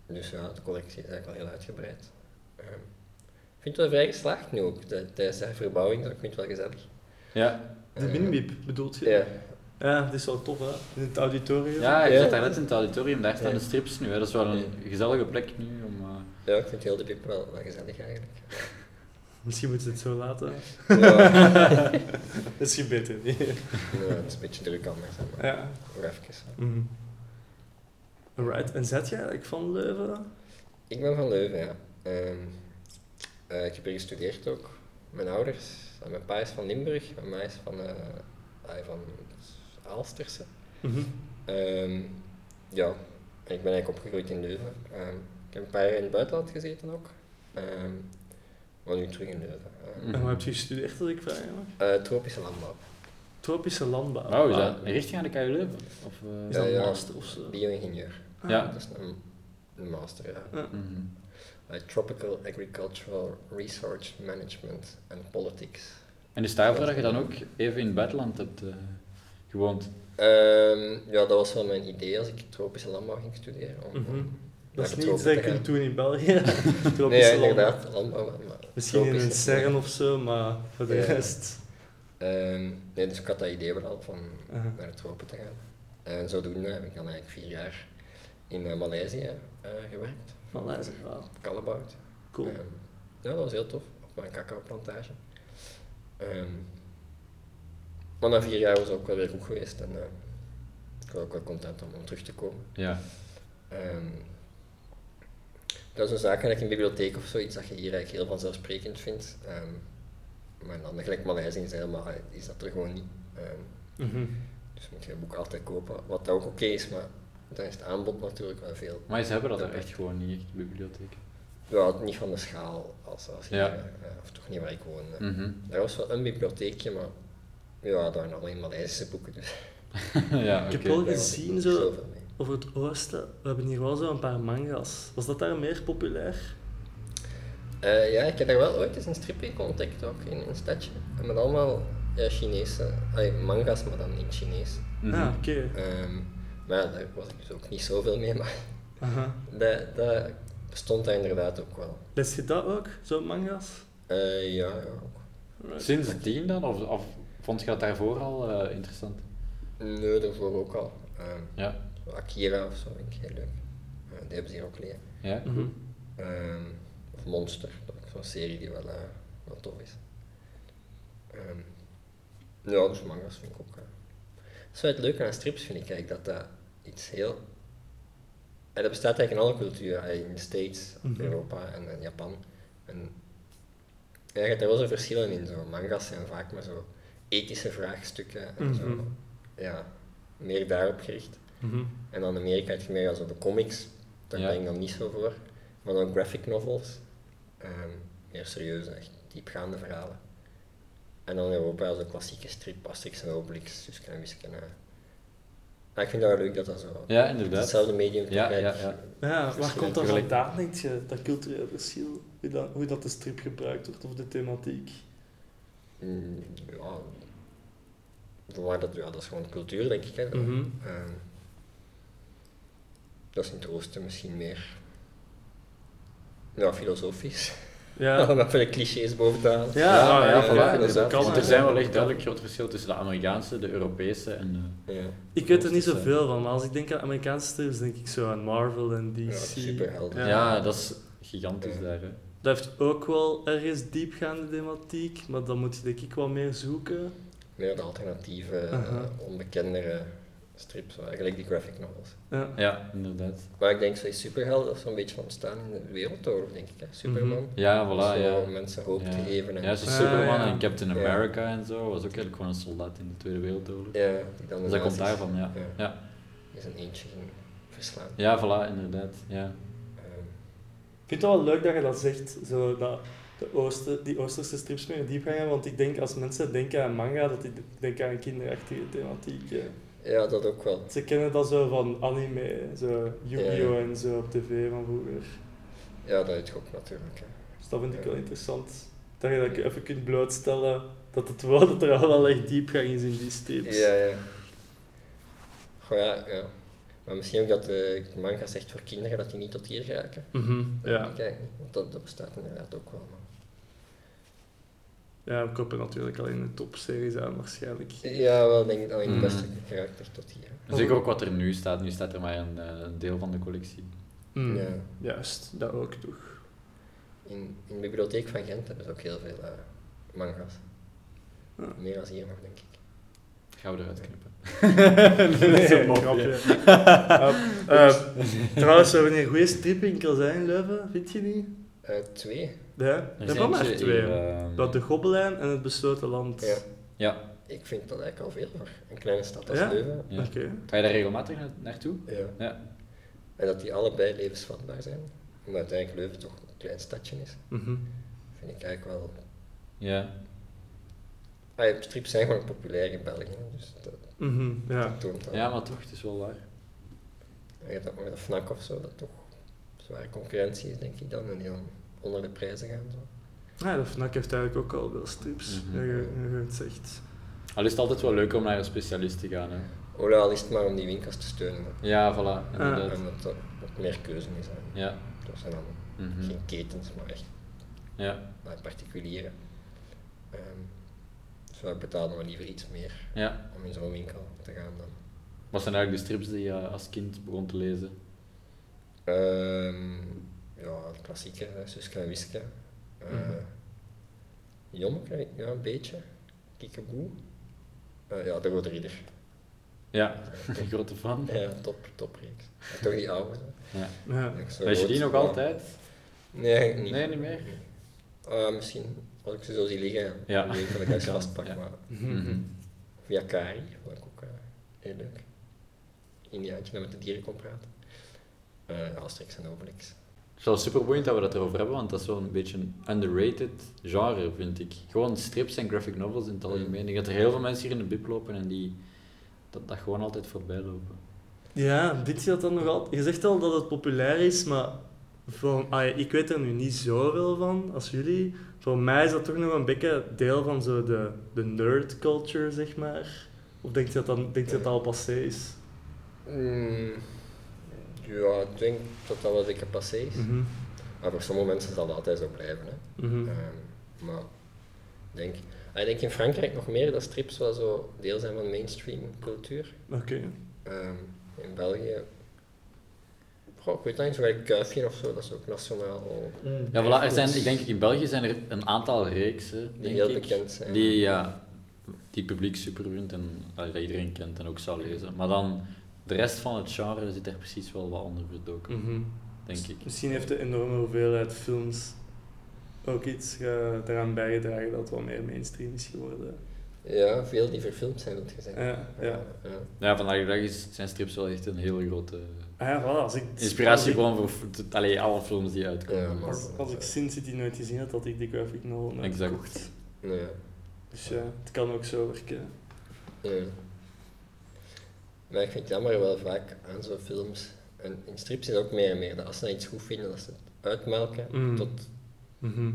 Dus ja, de collectie is eigenlijk wel heel uitgebreid. Ehm, vind het wel vrij geslaagd nu ook, de- tijdens de verbouwing, ik vind het wel gezellig. Ja, De Eh, binnenbiep, bedoelt je? Ja, Ja, dat is wel tof, hè? In het auditorium. ja ik Ja. zat daar net in het auditorium, daar staan Ja. de strips nu. Hè. Dat is wel een gezellige plek nu om... eh, ja, ik vind heel de bib wel, wel gezellig eigenlijk. [LAUGHS] Misschien moeten ze het zo laten. Ja, Misschien beter niet. ja, het is een beetje druk anders, hè, maar Ja. nog even. Mhm. Alright, en zet je eigenlijk van Leuven? Ik ben van Leuven, ja. Ehm, eh, ik heb hier gestudeerd ook. Mijn ouders, eh, mijn pa is van Limburg, mijn ma is van, eh ah, van Aalsterse. Mhm. Ehm, ja, ik ben eigenlijk opgegroeid in Leuven. Ehm, ik heb een paar jaar in het buitenland gezeten ook. Ehm, maar nu terug in Leuven. Ehm, Mhm. En wat heb je gestudeerd, als ik vraag eh, tropische landbouw. Tropische landbouw. Oh, is dat een richting aan de KU Leuven? Of, eh, Is dat Ja, een ja. master of zo? Bio-ingenieur. Ah. Ja. Dat is een, een master, ja. Ja. mhm. Tropical Agricultural Research Management and Politics. En is daarvoor dat je dan ook even in het buitenland hebt eh, gewoond? Ehm, ja, dat was wel mijn idee als ik tropische landbouw ging studeren. Om, Mhm. Dat is niet iets dat je kunt doen in België. [LAUGHS] Tropische Nee, landbouw. inderdaad, landbouw. wel, Maar Misschien in een CERN of zo, maar voor de Ja. rest... Ehm, nee, dus ik had dat idee wel van Aha. naar de tropen te gaan. En zodoende heb ik dan eigenlijk vier jaar in eh, Maleisië eh, gewerkt. Maleisië, wauw. Calabout. Cool. Ehm, ja, dat was heel tof, op mijn cacao-plantage. Ehm, maar na vier jaar was het ook wel weer goed geweest en eh, ik was ook wel content om, om terug te komen. Ja. Ehm, dat is een zaak eigenlijk in de bibliotheek of zoiets dat je hier eigenlijk heel vanzelfsprekend vindt. Ehm, maar dan gelijk Maleisië is, helemaal, is dat er gewoon niet. Ehm, Mhm. dus moet je een boek altijd kopen, wat ook oké is, maar dan is het aanbod natuurlijk wel veel. Maar ze hebben dat er echt gewoon niet, echt, de bibliotheek. Ja, niet van de schaal als, als hier, Ja. eh, of toch niet waar ik woon. eh. Mhm. Er was wel een bibliotheekje, maar ja, daar waren alleen Maleisische boeken. Dus [LAUGHS] ja, Ik heb oké. wel daar gezien zo over het oosten. We hebben hier wel zo een paar manga's. Was dat daar meer populair? Eh, ja, ik heb daar wel ooit eens een stripwinkel ontdekt, ook in een stadje. En met allemaal ja, Chinese, manga's, maar dan in Chinees. Mhm. Ah, oké. Ehm, maar ja, daar was ik dus ook niet zoveel mee, maar Aha. dat, dat bestond daar inderdaad ook wel. Lees je dat ook, zo manga's? Eh, ja, ja, ook. Right. Sindsdien dan? Of, of vond je dat daarvoor al eh, interessant? Nee, daarvoor ook al. Ehm, Ja. Akira of zo vind ik heel leuk. Eh, die hebben ze hier ook leren. Ja? Mhm. Ehm, of Monster, dat is zo'n serie die wel, eh, wel tof is. Ehm, ja, dus manga's vind ik ook. Wel het leuke aan strips, vind ik eigenlijk, dat dat iets heel... En dat bestaat eigenlijk in alle culturen, in de States, Mhm. Europa en, en Japan. En ja, je hebt daar wel zo verschillen in. Zo. Manga's zijn vaak maar zo ethische vraagstukken en zo. Mhm. Ja, meer daarop gericht. Mhm. En dan Amerika heb je meer zo de comics, daar Ja. ben ik dan niet zo voor. Maar dan graphic novels, ehm, meer serieuze, echt diepgaande verhalen. En dan Europa zo klassieke strip, Asterix en Obelix, Wiske. eh. Maar ik vind dat wel leuk dat dat zo... Ja, het inderdaad. hetzelfde medium Ja, tegelijk- ja, ja. Ja, waar komt dat vandaan, denk je, dat cultureel verschil? Hoe dat, hoe dat de strip gebruikt wordt, of de thematiek? Mm, ja, dat, ja, dat is gewoon cultuur, denk ik. Hè. Mhm. Ehm, dat is in het oosten misschien meer... Ja, filosofisch. Ja, Om even de clichés boven te halen. Ja, Ja, ja, ja, voilà, ja, Want er zijn wel echt duidelijk groot verschil tussen de Amerikaanse, de Europese en... eh, Ja. ik weet er niet zoveel van, maar als ik denk aan Amerikaanse strips, denk ik zo aan Marvel en Ja, DC. superhelden. ja. Ja. dat is gigantisch Ja. daar. Hè. Dat heeft ook wel ergens diepgaande thematiek, maar dan moet je denk ik wel meer zoeken. Meer de alternatieve, eh, onbekendere strips, eh, gelijk die graphic novels. Ja. Ja, inderdaad. Maar ik denk, zo'n superhelden, dat is zo'n beetje ontstaan in de wereldoorlog, denk ik. Hè? Superman. Ja, voilà. Zo Ja, mensen hoop te geven. En ja zo Superman ja. en Captain Ja. America en zo was ook eigenlijk gewoon een soldaat in de Tweede Wereldoorlog. Ja, die dan Dus dat komt daarvan, ja. Ja. Ja, is een eentje ging verslaan. ja voilà, inderdaad. Ja. Ehm, Ik vind het wel leuk dat je dat zegt, zo dat de oosten, die oosterse strips meer diep gaan, want ik denk als mensen denken aan manga, dat die denken aan kinderachtige thematiek. Ja, dat ook wel. Ze kennen dat zo van anime, zo Yu-Gi-Oh! Ja. en zo op tv van vroeger. Ja, dat weet ik ook natuurlijk. Hè. Dus dat vind ik Ja. wel interessant. Dat je dat even kunt blootstellen, dat het wel, dat er wel echt diepgang is in die strips. Ja, ja. Goh, ja, ja. Maar misschien ook dat de manga's echt voor kinderen, dat die niet tot hier geraken. Mhm, ja. Kijk, want dat, dat bestaat inderdaad ook wel. Ja, we kopen natuurlijk alleen de topseries aan waarschijnlijk. Ja, wel denk ik alleen de Mm. beste echt tot hier. Zeker ook wat er nu staat. Nu staat er maar een, eh, een deel van de collectie. Mm, Ja. Juist, dat ook toch. In, in de bibliotheek van Gent hebben ze ook heel veel eh, manga's. Ja. Meer dan hier nog, denk ik. Gaan we eruit knippen. [LAUGHS] Nee, [LAUGHS] Zo'n mopje. grapje. Eh, [LAUGHS] eh, trouwens, we hebben hier goede stripwinkels hè, in Leuven, vind je niet? Eh, twee. Ja, Er is zijn maar twee. ehm, Dat de Gobbelijn en het Besloten Land. Ja. Ja, Ik vind dat eigenlijk al veel voor een kleine stad als Ja? Leuven. ja. Oké. Ga je daar regelmatig na- naartoe? Ja. Ja. En dat die allebei levensvatbaar zijn. Omdat uiteindelijk Leuven toch een klein stadje is. Mhm. Vind ik eigenlijk wel... Ja. Ah, ja, strips zijn gewoon populair in België. Dus dat, Mhm, Ja. dat toont al. ja, maar toch, het is wel waar. En je hebt ook nog de FNAC of zo, dat toch zware concurrentie is, denk ik dan. En onder de prijzen gaan. Zo. Ja, de FNAC heeft eigenlijk ook al wel strips. Mhm. Je, je het zegt. Al is het altijd wel leuk om naar een specialist te gaan. Hè. Al is het maar om die winkels te steunen. hè. Ja, voilà, inderdaad. En dat er meer keuze is. hè. Ja. Dat zijn dan Mhm. geen ketens, maar echt Ja. bij particulieren. Ehm dus wij betalen we liever iets meer ja. om in zo'n winkel te gaan dan. Wat zijn eigenlijk de strips die je als kind begon te lezen? Ehm, ja, het klassieke, hè, Suske en Wiske. Eh Mhm. Jommeke, ja, een beetje. Kiekeboe. Eh, ja, de Rode Ridder. Ja, een grote fan. [LAUGHS] Ja, top, topreeks. Ja, toch die oude. Ja. Ja. Je die nog altijd? Nee, niet. Nee, niet meer? Ah, misschien, als ik ze zo zie liggen, Ja. dan weet ik dat ik eens Kan, vastpak. ja. Maar Mhm. via Kari vond ik ook eh, heel leuk. Indiaantje dat met de dieren kon praten. Eh Asterix en Obelix. Het is wel super boeiend dat we dat erover hebben, want dat is wel een beetje een underrated genre, vind ik. Gewoon strips en graphic novels in het algemeen. Ik denk dat er heel veel mensen hier in de bib lopen en die dat, dat gewoon altijd voorbij lopen. Ja, dit gaat dan nog altijd. Je zegt al dat het populair is, maar voor, ah, ja, ik weet er nu niet zoveel van als jullie. Voor mij is dat toch nog een beetje deel van zo de, de nerd culture, zeg maar. Of denk je dat, dan, denk je dat dat al passé is? Mm, ja, ik denk dat dat wel zeker passé is. Mhm. Maar voor sommige mensen zal dat altijd zo blijven. Hè. Mhm. Ehm, maar ik denk, ah, ik denk in Frankrijk nog meer dat strips wel zo deel zijn van mainstream cultuur. Oké. Ehm, in België, goh, ik weet niet, zo gelijk Kuifje of zo, dat is ook nationaal al Ja, voilà, er zijn, ik denk in België zijn er een aantal reeksen, die heel ik, bekend zijn. die, ja, die publiek super vindt en allee, dat iedereen kent en ook zou lezen. Maar dan, de rest van het genre zit er precies wel wat onder verdoken, Mhm. denk ik. Misschien heeft de enorme hoeveelheid films ook iets ge- eraan bijgedragen dat het wat meer mainstream is geworden. Ja, veel die verfilmd zijn, dat gezegd. Ja, ja. ja. Ja, vandaag de dag is, zijn strips wel echt een hele grote Ah ja, voilà, als ik, inspiratiebron voor f- t- allee, alle films die uitkomen. Ja, maar- Als, als ik Sin City nooit gezien had, had ik de graphic novel nooit Exact. gekocht. Ja. Dus ja, het kan ook zo werken. Ja. Maar ik vind het jammer wel vaak aan zo'n films. En in strips is het ook meer en meer dat als ze iets goed vinden, dat ze het uitmelken Mm. tot. Mhm.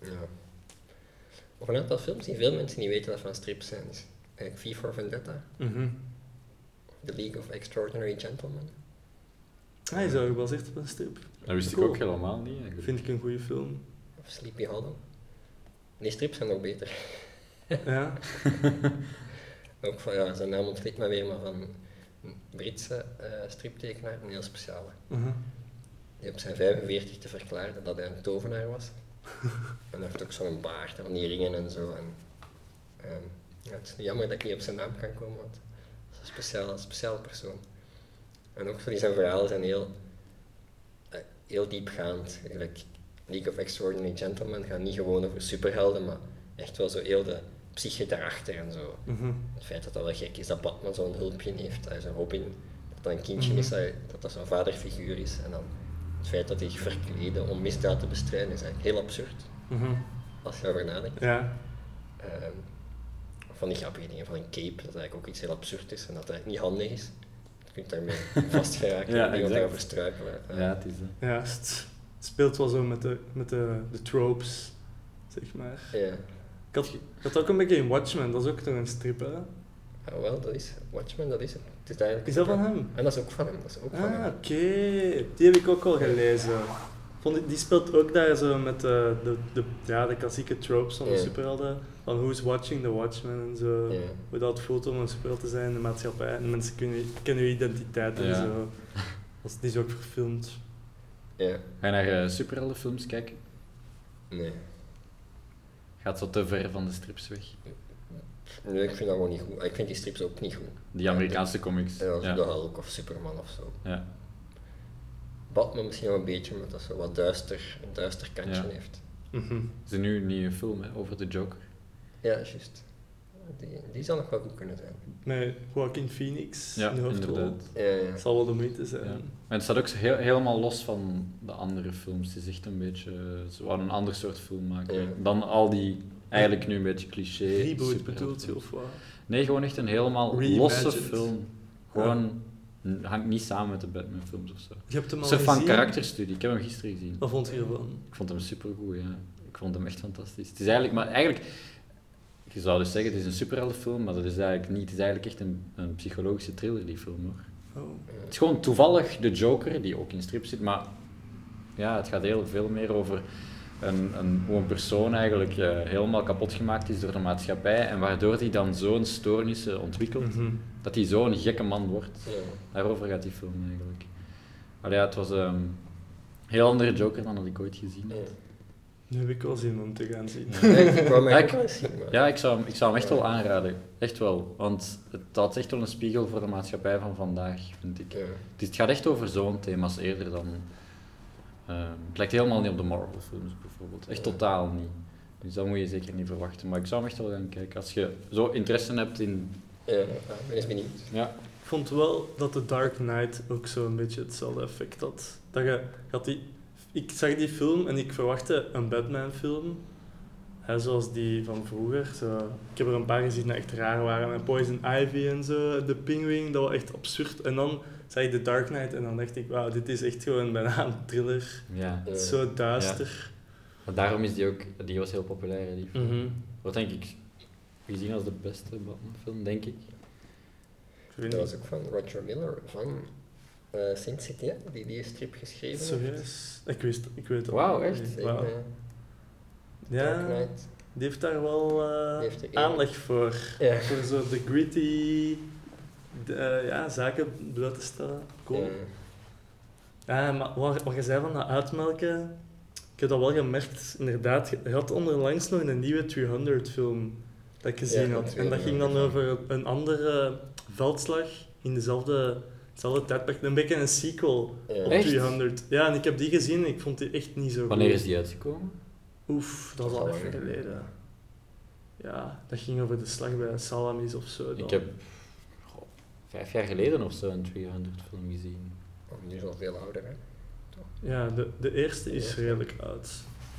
Ja. Of een aantal films die veel mensen niet weten dat van strips zijn. Is eigenlijk V for Vendetta, Mhm. The League of Extraordinary Gentlemen. Hij is ook gebaseerd op een strip. Dat wist ik ook helemaal niet. eigenlijk. Vind ik een goede film. Of Sleepy Hollow. Die strips zijn nog beter. Ja. [LAUGHS] Ook van, ja, zijn naam ontglipt me weer, maar van een Britse eh striptekenaar, een heel speciale. Mhm. die op zijn 45 te verklaren dat hij een tovenaar was. [LAUGHS] en hij heeft ook zo'n baard en die ringen en zo. En, ehm, ja, het is jammer dat ik niet op zijn naam kan komen, want dat is een speciale, speciale persoon. En ook van die zijn verhalen zijn heel, eh, heel diepgaand. Like League of Extraordinary Gentlemen gaat niet gewoon over superhelden, maar echt wel zo heel de psyche daarachter en zo. Mhm. Het feit dat dat wel gek is dat Batman zo'n hulpje heeft, hij zo'n Robin, dat dat een kindje Mhm. is, dat, dat dat zo'n vaderfiguur is. En dan het feit dat hij verkleden om misdaad te bestrijden is eigenlijk heel absurd, Mhm. als je erover nadenkt. Ja. Ehm, van die grappige dingen van een cape, dat eigenlijk ook iets heel absurd is en dat eigenlijk niet handig is. Je kunt daarmee [LAUGHS] vastgeraken Ja, en iemand daarover struikelen. Eh, Ja, het is dat. Ja, het speelt wel zo met de, met de, de tropes, zeg maar. ja. Ik had, ik had ook een beetje in Watchmen, dat is ook toch een strip, hè? Ah, wel, dat is Watchmen, dat is het. het is eigenlijk Is dat van hem? En dat is ook van hem, dat is ook van Ah, oké. Die heb ik ook al gelezen. Vond ik, die speelt ook daar zo met de, de, de, ja, de klassieke tropes van de superhelden. Van who's watching the Watchmen en zo. Hoe dat voelt om een superheld te zijn in de maatschappij. En mensen kunnen, kennen je identiteit en Ja. zo. Dat is, die is ook verfilmd. Ja, Ga je naar eh, superheldenfilms kijken? nee. Gaat zo te ver van de strips weg? Nee, ik vind dat gewoon niet goed. Ik vind die strips ook niet goed. Die Amerikaanse comics. Ja, zo Ja. de Hulk of Superman of zo. Ja. Batman misschien wel een beetje, omdat dat zo wat duister, een duister kantje Ja. heeft. Mhm. Er is nu een nieuwe film hè, over de Joker. Ja, juist. Die, die zou nog wel goed kunnen zijn. Met Joaquin Phoenix Ja, in de hoofdrol. inderdaad. Ja, ja. Het zal wel de moeite zijn. Ja. Maar het staat ook zo heel, helemaal los van de andere films. Het is echt een beetje... Ze wouden een ander soort film maken. Ja. Dan al die, eigenlijk nu een beetje cliché... Reboot bedoelt je, of wat? Nee, gewoon echt een helemaal Reimagined. losse film. Gewoon... Hangt niet samen met de Batman films of zo. Je hebt hem Een al soort van gezien? karakterstudie. Ik heb hem gisteren gezien. Wat vond je ervan? Ik vond hem supergoed, ja. Ik vond hem echt fantastisch. Het is eigenlijk... Maar eigenlijk... Je zou dus zeggen, het is een superheldenfilm, maar dat is eigenlijk niet. Het is eigenlijk echt een, een psychologische thriller, die film, hoor. Oh. Het is gewoon toevallig de Joker, die ook in strip zit, maar ja, het gaat heel veel meer over een, een, hoe een persoon eigenlijk eh, helemaal kapot gemaakt is door de maatschappij en waardoor hij dan zo'n stoornissen ontwikkelt, Mhm. dat hij zo'n gekke man wordt. Ja. Daarover gaat die film eigenlijk. Allee, ja, het was ehm, een heel andere Joker dan dat ik ooit gezien Ja. Heb. Nu heb ik wel zin om te gaan zien. Ja, ik wou mij Ja, ook ik- wel eens zien. Ja, ik zou, hem- ik zou hem echt wel aanraden. Echt wel. Want het had echt wel een spiegel voor de maatschappij van vandaag, vind ik. Ja. Het, gaat echt over zo'n thema's eerder dan. ehm, het lijkt helemaal niet op de Marvel-films bijvoorbeeld. Echt Ja. totaal niet. Dus dat moet je zeker niet verwachten. Maar ik zou hem echt wel gaan kijken. Als je zo interesse hebt in. Ja, ik ben eens benieuwd. Ja, Ik vond wel dat The Dark Knight ook zo'n beetje hetzelfde effect had. Dat je, je had die, ik zag die film en ik verwachtte een Batman-film. Hè, zoals die van vroeger. Zo. Ik heb er een paar gezien die echt raar waren. Met Poison Ivy en zo. De Penguin, dat was echt absurd. En dan zag ik The Dark Knight en dan dacht ik, wauw, dit is echt gewoon bijna een thriller. ja. Ja. Zo duister. Maar daarom is die ook. Die was heel populair. Die film. Wordt denk ik gezien als de beste Batman-film, denk ik. Dat was ook van Roger Miller van eh Sin City, hè, die die strip geschreven. Serieus? Ik wist, ik weet het Wauw, echt? niet. En, Wauw. eh, Ja, die heeft daar wel eh, heeft er aanleg voor. Ja. Voor zo de gritty de, ja, zaken bloot te stellen. Cool. Ja. Ja, maar wat, wat je zei van dat uitmelken, ik heb dat wel gemerkt, inderdaad. Je had onderlangs nog een nieuwe 300-film dat ik gezien Ja, had. En dat ging dan 300. over een andere veldslag in dezelfde, hetzelfde tijdperk. Een beetje een sequel Ja. op Echt? 300. Ja, en ik heb die gezien en ik vond die echt niet zo Wanneer goed. is die uitgekomen? Oef, dat is Dat al even geleden. Ja, dat ging over de slag bij Salamis of zo. dan. Ik heb goh, vijf jaar geleden of zo een 300-film gezien. Oh, nu is al veel ouder, hè. Ja, de, de eerste is redelijk oud.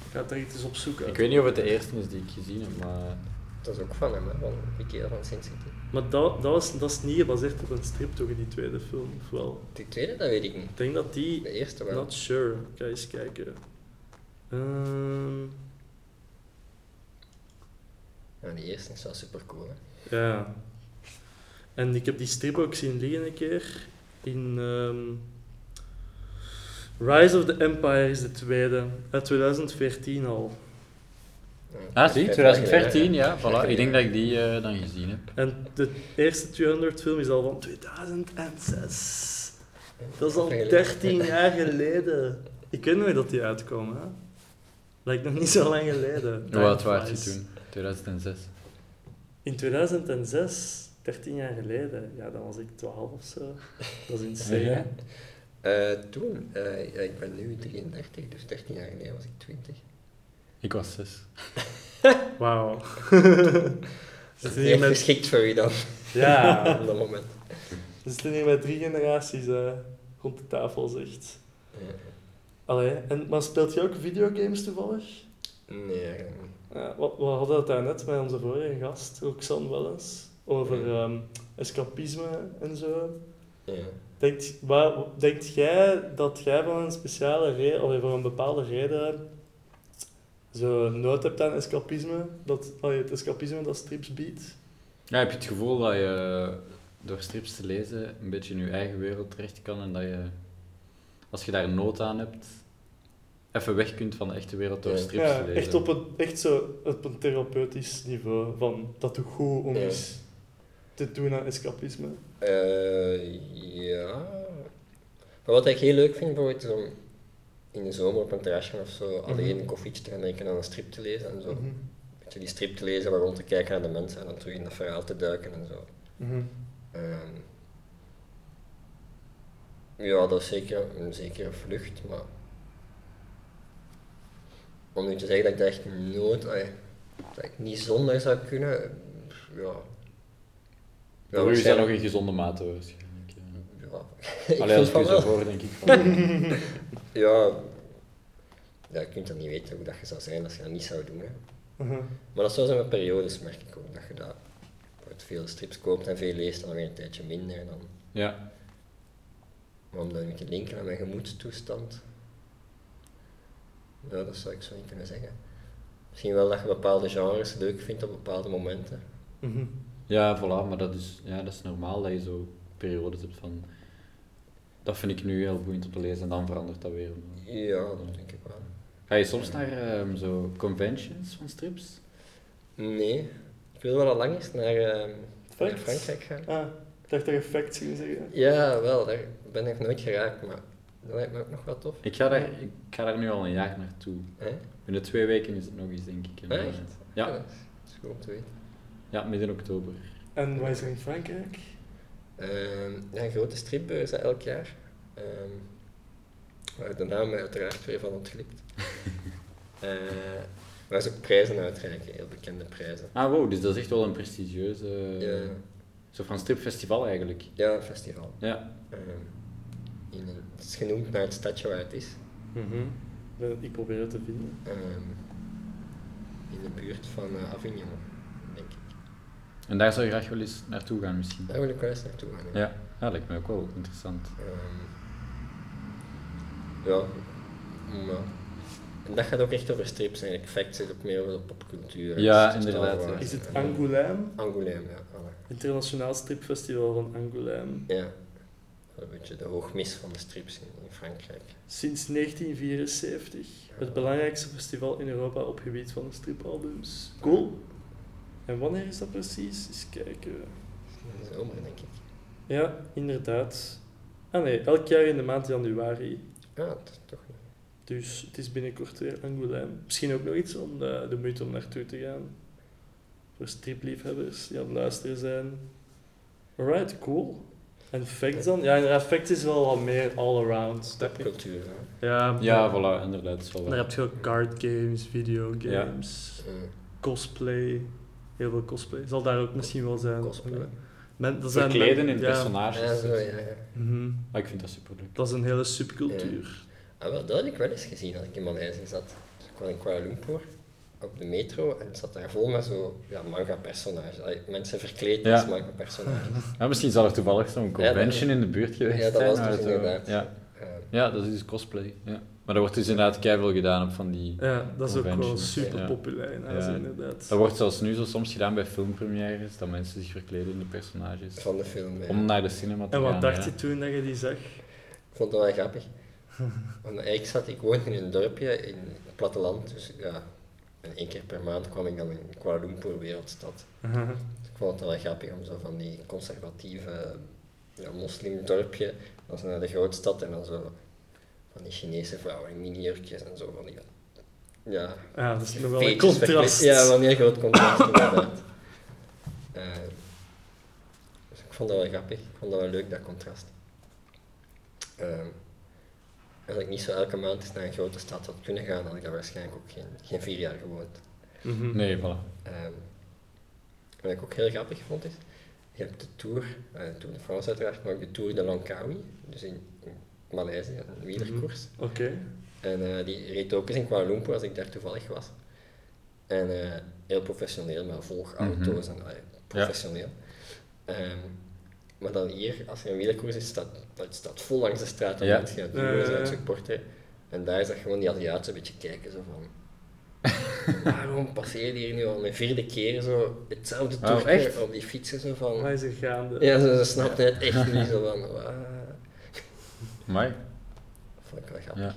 Ik ga het er iets eens opzoeken. Ik weet niet of het de eerste is die ik gezien heb, maar. Dat is ook van hem, hè, van Ikea van Sin City. Maar dat, dat, was, dat is niet gebaseerd op een strip, toch, die tweede film? Of wel? Die tweede, dat weet ik niet. Ik denk dat die... De eerste wel. Not sure. Ik ga eens kijken. Ehm, Ja, die eerste is wel super cool, hè. ja. En ik heb die strip ook zien liggen een keer. In... ehm, Rise of the Empire is de tweede. Uit 2014 al. Ja, Ah, zie, vijf jaar 2014, geleden, ja, voilà. Ik denk dat ik die eh, dan gezien heb. En de eerste 200 film is al van 2006. Dat is al Vijf jaar geleden. 13 jaar geleden. Ik weet nog dat die uitkomen, hè. Lijkt nog niet zo lang geleden. Hoe oud was je toen? 2006. In 2006, 13 jaar geleden, ja, dan was ik 12 of zo. Dat is insane. Ja. Eh, toen, eh, ja, ik ben nu 33, dus 13 jaar geleden was ik 20. Ik was 6. [LAUGHS] Wauw. Dat Zitten is hier echt met, geschikt voor u dan, ja, [LAUGHS] op dat moment. we zitten hier met drie generaties eh, rond de tafel, zegt. Ja. Allee, en, maar speelt je ook videogames toevallig? Nee, eigenlijk niet. Ja, we, we hadden het daarnet met onze vorige gast, Roxanne Wellens, over ehm, escapisme en zo. Ja. Denkt, waar, denkt jij dat jij van een speciale reden, of voor een bepaalde reden, zo nood hebt aan escapisme? Dat, allee, het escapisme dat strips biedt? Ja, heb je het gevoel dat je door strips te lezen een beetje in je eigen wereld terecht kan en dat je, als je daar nood aan hebt, even weg kunt van de echte wereld door strips Ja, te lezen? echt op een, echt zo op een therapeutisch niveau, van dat doet goed om Ja. eens te doen aan escapisme. Eh, ja. Maar wat ik heel leuk vind, bijvoorbeeld, is om in de zomer op een terrasje of zo alleen een koffietje te gaan drinken en een strip te lezen en zo. Mhm. Een beetje die strip te lezen, maar rond te kijken naar de mensen en dan terug in dat verhaal te duiken en zo. Mhm. Ehm, ja, dat is zeker een zekere vlucht, maar om nu te zeggen dat ik dat echt nooit, dat ik niet zonder zou kunnen, ja. Ja, Voor u is dat nog in gezonde mate waarschijnlijk. Ja. [LAUGHS] Allee, als ik u zo voor, denk ik van... [LAUGHS] Ja, ja, je kunt dan niet weten hoe dat je zou zijn als je dat niet zou doen. Hè. Mhm. Maar dat zo zijn met periodes, merk ik ook. Dat je dat uit veel strips koopt en veel leest, dan weer een tijdje minder. En dan, Ja. maar om dat nu te linken aan mijn gemoedstoestand, ja, dat zou ik zo niet kunnen zeggen. Misschien wel dat je bepaalde genres leuk vindt op bepaalde momenten. Mhm. ja, voilà, maar dat is, ja, dat is normaal dat je zo periodes hebt van... Dat vind ik nu heel boeiend om te lezen en dan verandert dat weer. Ja, dat denk ik wel. Ga je soms naar ehm, zo conventions van strips? Nee, ik wil wel al lang eens naar, ehm, naar? Frankrijk gaan. Ah, ik dacht dat je facts ging zeggen. Ja, wel, daar ben ik nooit geraakt, maar dat lijkt me ook nog wel tof. Ik ga, daar, ik ga daar nu al een jaar naartoe. Hè? Binnen twee weken is het nog eens, denk ik. in Echt? Nederland. Ja, dat is goed om te weten. ja, midden oktober. En wat is er in Frankrijk? Ehm, ja, een grote stripbeurs elk jaar. Ehm, waar de naam uiteraard weer van ontglipt. [LAUGHS] Eh waar ze ook prijzen uitreiken, heel bekende prijzen. Ah, wow, dus dat is echt wel een prestigieuze... Ja, Zo van stripfestival eigenlijk. ja, een festival. Ja. Ehm, in een, het is genoemd naar het stadje waar het is. Eh, Ik probeer het te vinden. Ehm, in de buurt van eh, Avignon. En daar zou je graag wel eens naartoe gaan misschien. Daar wil ik wel eens naartoe gaan. ja. Ja, lijkt me ook wel interessant. Ehm, ja, maar en dat gaat ook echt over strips eigenlijk. Fact zit ook meer over de popcultuur. Ja, Star inderdaad, Is het Angoulême? Angoulême, ja. alle. Internationaal stripfestival van Angoulême. Ja. Een beetje de hoogmis van de strips in, in Frankrijk. Sinds 1974. Het belangrijkste festival in Europa op gebied van stripalbums. Cool. En wanneer is dat precies? Eens kijken. In de zomer, denk ik. Ja, inderdaad. Ah nee, elk jaar in de maand januari. Ja, dat is toch niet. Dus het is binnenkort weer Angoulême. Misschien ook nog iets om de, de moeite om naartoe te gaan. Voor stripliefhebbers die aan het luisteren zijn. Alright, cool. En facts dan? Ja, inderdaad, facts is wel wat meer all-around. Popcultuur, hè. Ja, Ja, voilà, inderdaad. Daar waar. heb je ook card games, videogames, Eh, cosplay. Heel veel cosplay. Zal daar ook misschien wel zijn. Cosplay. Men, dat zijn Verkleden men- in ja. personages. ja, zo, ja, ja. Mhm. Ah, ik vind dat superleuk. Dat is een hele subcultuur. Ah, wel, dat heb ik wel eens gezien als ik in Maleisië zat. Dus ik was in Kuala Lumpur op de metro en het zat daar vol met zo ja, manga-personages. Mensen verkleed Ja. als manga-personages. [LAUGHS] Ja, misschien zal er toevallig zo'n Ja, convention dat- in de buurt geweest Ja, dat zijn. was dus inderdaad. Ja. Ja, dat is dus cosplay. Ja. Maar er wordt dus inderdaad keihard gedaan op van die... Ja, dat is ook wel super populair Ja. inderdaad. Dat wordt zelfs nu zo soms gedaan bij filmpremières, dat mensen zich verkleden in de personages. van de film. ja. Om naar de cinema te En wat gaan. dacht ja. je toen dat je die zag? Ik vond dat wel grappig. Want ik, zat, ik woonde in een dorpje in het platteland, dus ja, en één keer per maand kwam ik dan in Kuala Lumpur, wereldstad. Dus ik vond het wel grappig om zo van die conservatieve ja, moslimdorpje, dan naar de grootstad en dan zo van die Chinese vrouwen in minijurkjes en zo. Van die, ja, Ja, dat is nog wel een contrast. Ja, wel een heel groot contrast inderdaad. Eh, dus ik vond dat wel grappig. Ik vond dat wel leuk, dat contrast. Ehm, als ik niet zo elke maand eens naar een grote stad had kunnen gaan, had ik daar waarschijnlijk ook geen, geen vier jaar gewoond. Mhm. Nee, voilà. Ehm, wat ik ook heel grappig vond is, je hebt de Tour, eh, de Tour de France uiteraard, maar ook de Tour de Langkawi, dus in Maleisië, een wielerkoers. Oké. En eh, die reed ook eens in Kuala Lumpur als ik daar toevallig was. En eh, heel professioneel, met volgauto's en allee, professioneel. Ehm, maar dan hier, als er een wielerkoers is, staat het staat vol langs de straat en Ja. mensen gaan viewers ja. en. En daar is dat gewoon die Aziaten een beetje kijken, zo van... [LAUGHS] Waarom passeer je hier nu al mijn vierde keer zo hetzelfde Oh, toertje op die fietsen zo van... Wat is er gaande? Ja, ze, ze snapten het echt niet zo van... "Wauw." [LAUGHS] Mooi. Dat vond ik wel grappig. Ja.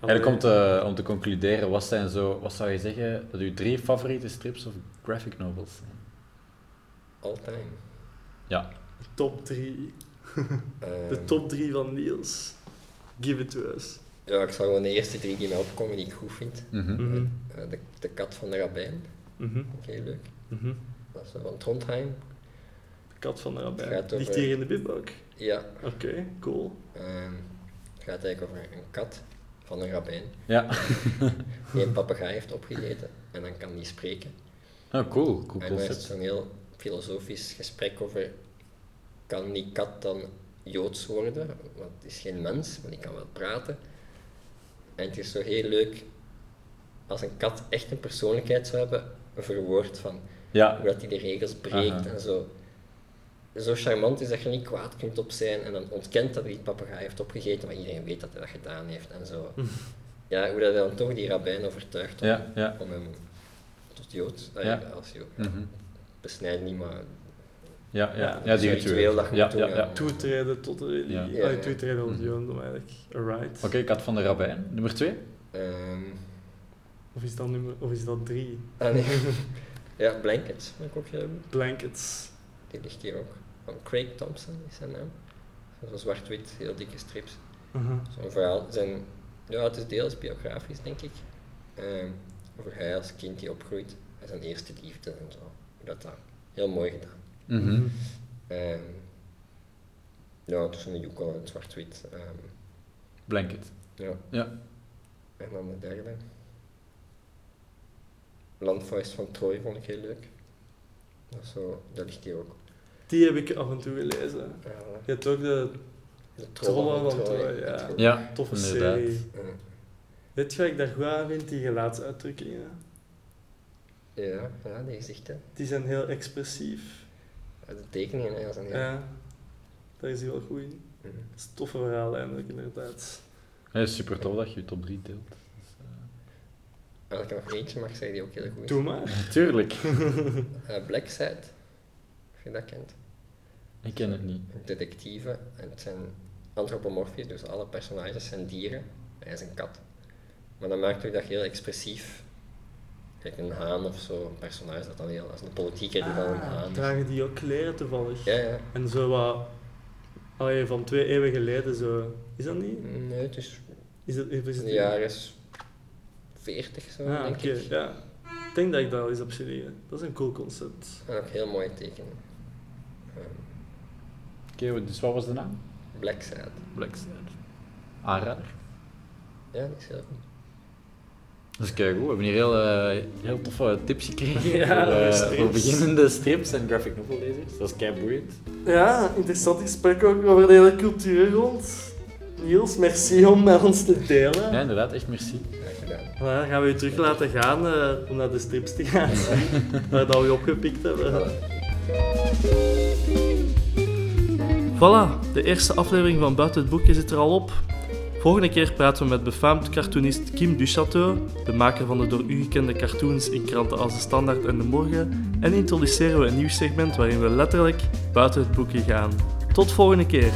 Eigenlijk om te, om te concluderen, wat, zijn zo, wat zou je zeggen dat uw drie favoriete strips of graphic novels zijn? All time. Ja, Top 3. Ehm, De top 3 [LAUGHS] van Niels. Give it to us. Ja, ik zal gewoon de eerste drie die mij opkomen die ik goed vind. Mhm. Mhm. Eh, de, de kat van de rabbijn, Mhm. heel leuk. Dat is van Trondheim. De kat van de over- Ligt hier in de bib ook. Ja, Oké, cool. ehm, het gaat eigenlijk over een kat van een rabbijn Ja. [LAUGHS] die een papegaai heeft opgegeten en dan kan die spreken. Oh, cool. Cool en daar is zo'n heel filosofisch gesprek over, kan die kat dan Joods worden? Want het is geen mens, maar die kan wel praten. En het is zo heel leuk als een kat echt een persoonlijkheid zou hebben, verwoord van Ja. hoe dat hij de regels breekt Aha. en zo. Zo charmant is dat je niet kwaad kunt op zijn en dan ontkent dat hij die papegaai heeft opgegeten, maar iedereen weet dat hij dat gedaan heeft en zo. Ja, hoe dat hij dan toch die rabbijn overtuigt om, Ja, ja. om hem tot Jood, eh, Ja. als Jood, ja, Mhm. besnijd niet, maar Ja, ja. Ja, Ja, die ritueel dat je Ja, ja, ja. ja. Toetreden tot de religie. Ja. Ja. Ja, ja. toetreden tot Mhm. het jodendom eigenlijk. Alright. Oké, kat van de rabbijn. Nummer twee? ehm, Of is dat nummer, of is dat drie? ah, nee. [LAUGHS] ja, Blankets ik heel goed. Blankets. Die ligt hier ook. Van Craig Thompson is zijn naam. Zo zwart-wit, heel dikke strips. Mhm. Zo'n verhaal. Zijn, ja, het is deels biografisch, denk ik. Ehm, over hij als kind die opgroeit. En zijn eerste liefde en zo. Dat dat heel mooi gedaan. Mhm. Ehm, ja, tussen de Yukon en het zwart-wit. Ehm, Blanket. ja. Ja. En dan de derde. Landvuist van Troy vond ik heel leuk. Dat, zo, dat ligt hier ook. Die heb ik af en toe gelezen. Ja, Je hebt ook de de Trollen van Troy, de ja. Ja, toffe inderdaad. serie. Weet je wat ik daar goed aan vind? Die gelaatsuitdrukkingen. Ja, ja, die gezichten. Die zijn heel expressief. Ja, De tekeningen ja, zijn heel... Ja, daar is hij wel goed in. Mhm. Dat is een toffe verhaal eigenlijk, inderdaad. Ja, super tof dat je je top 3 deelt. Als ik er nog eentje mag zeggen die ook heel goed is. Doe maar. Tuurlijk. Eh, Black Side, of je dat kent. Ik ken het niet. Een detectieve. En het zijn antropomorfisch, dus alle personages zijn dieren. Hij is een kat. Maar dan maakt ook dat heel expressief. Kijk, een haan of zo, een personage dat dan heel... Als een politieker die dan een Ah, haan dragen die ook kleren toevallig? Ja, ja. En zo wat... Allee, van twee eeuwen geleden zo... Is dat niet? Nee, het is Is het, is in het de jaren 40 zo, Ah, denk oké, ik. ja. Ik denk dat ik daar al eens op zie liggen. Dat is een cool concept. En ook heel mooie tekenen. Ehm, Oké, dus wat was de naam? Black Side. Black Side. Aanrader. Ja, is heel goed. Dat is kijk We hebben hier heel, eh, heel toffe tips gekregen [LAUGHS] Ja, voor, eh, strips. voor beginnende strips en graphic novel lezers. Dat is kei boeiend. Ja, interessant gesprek ook over de hele cultuur rond. Niels, merci om met ons te delen. Ja, inderdaad. Echt merci. Graag gedaan. Maar dan gaan we je terug laten gaan eh, om naar de strips te gaan [LAUGHS] waar dat we je opgepikt hebben. Voilà, de eerste aflevering van Buiten het Boekje zit er al op. Volgende keer praten we met befaamd cartoonist Kim Duchateau, de maker van de door u gekende cartoons in kranten als De Standaard en De Morgen, en introduceren we een nieuw segment waarin we letterlijk buiten het boekje gaan. Tot volgende keer!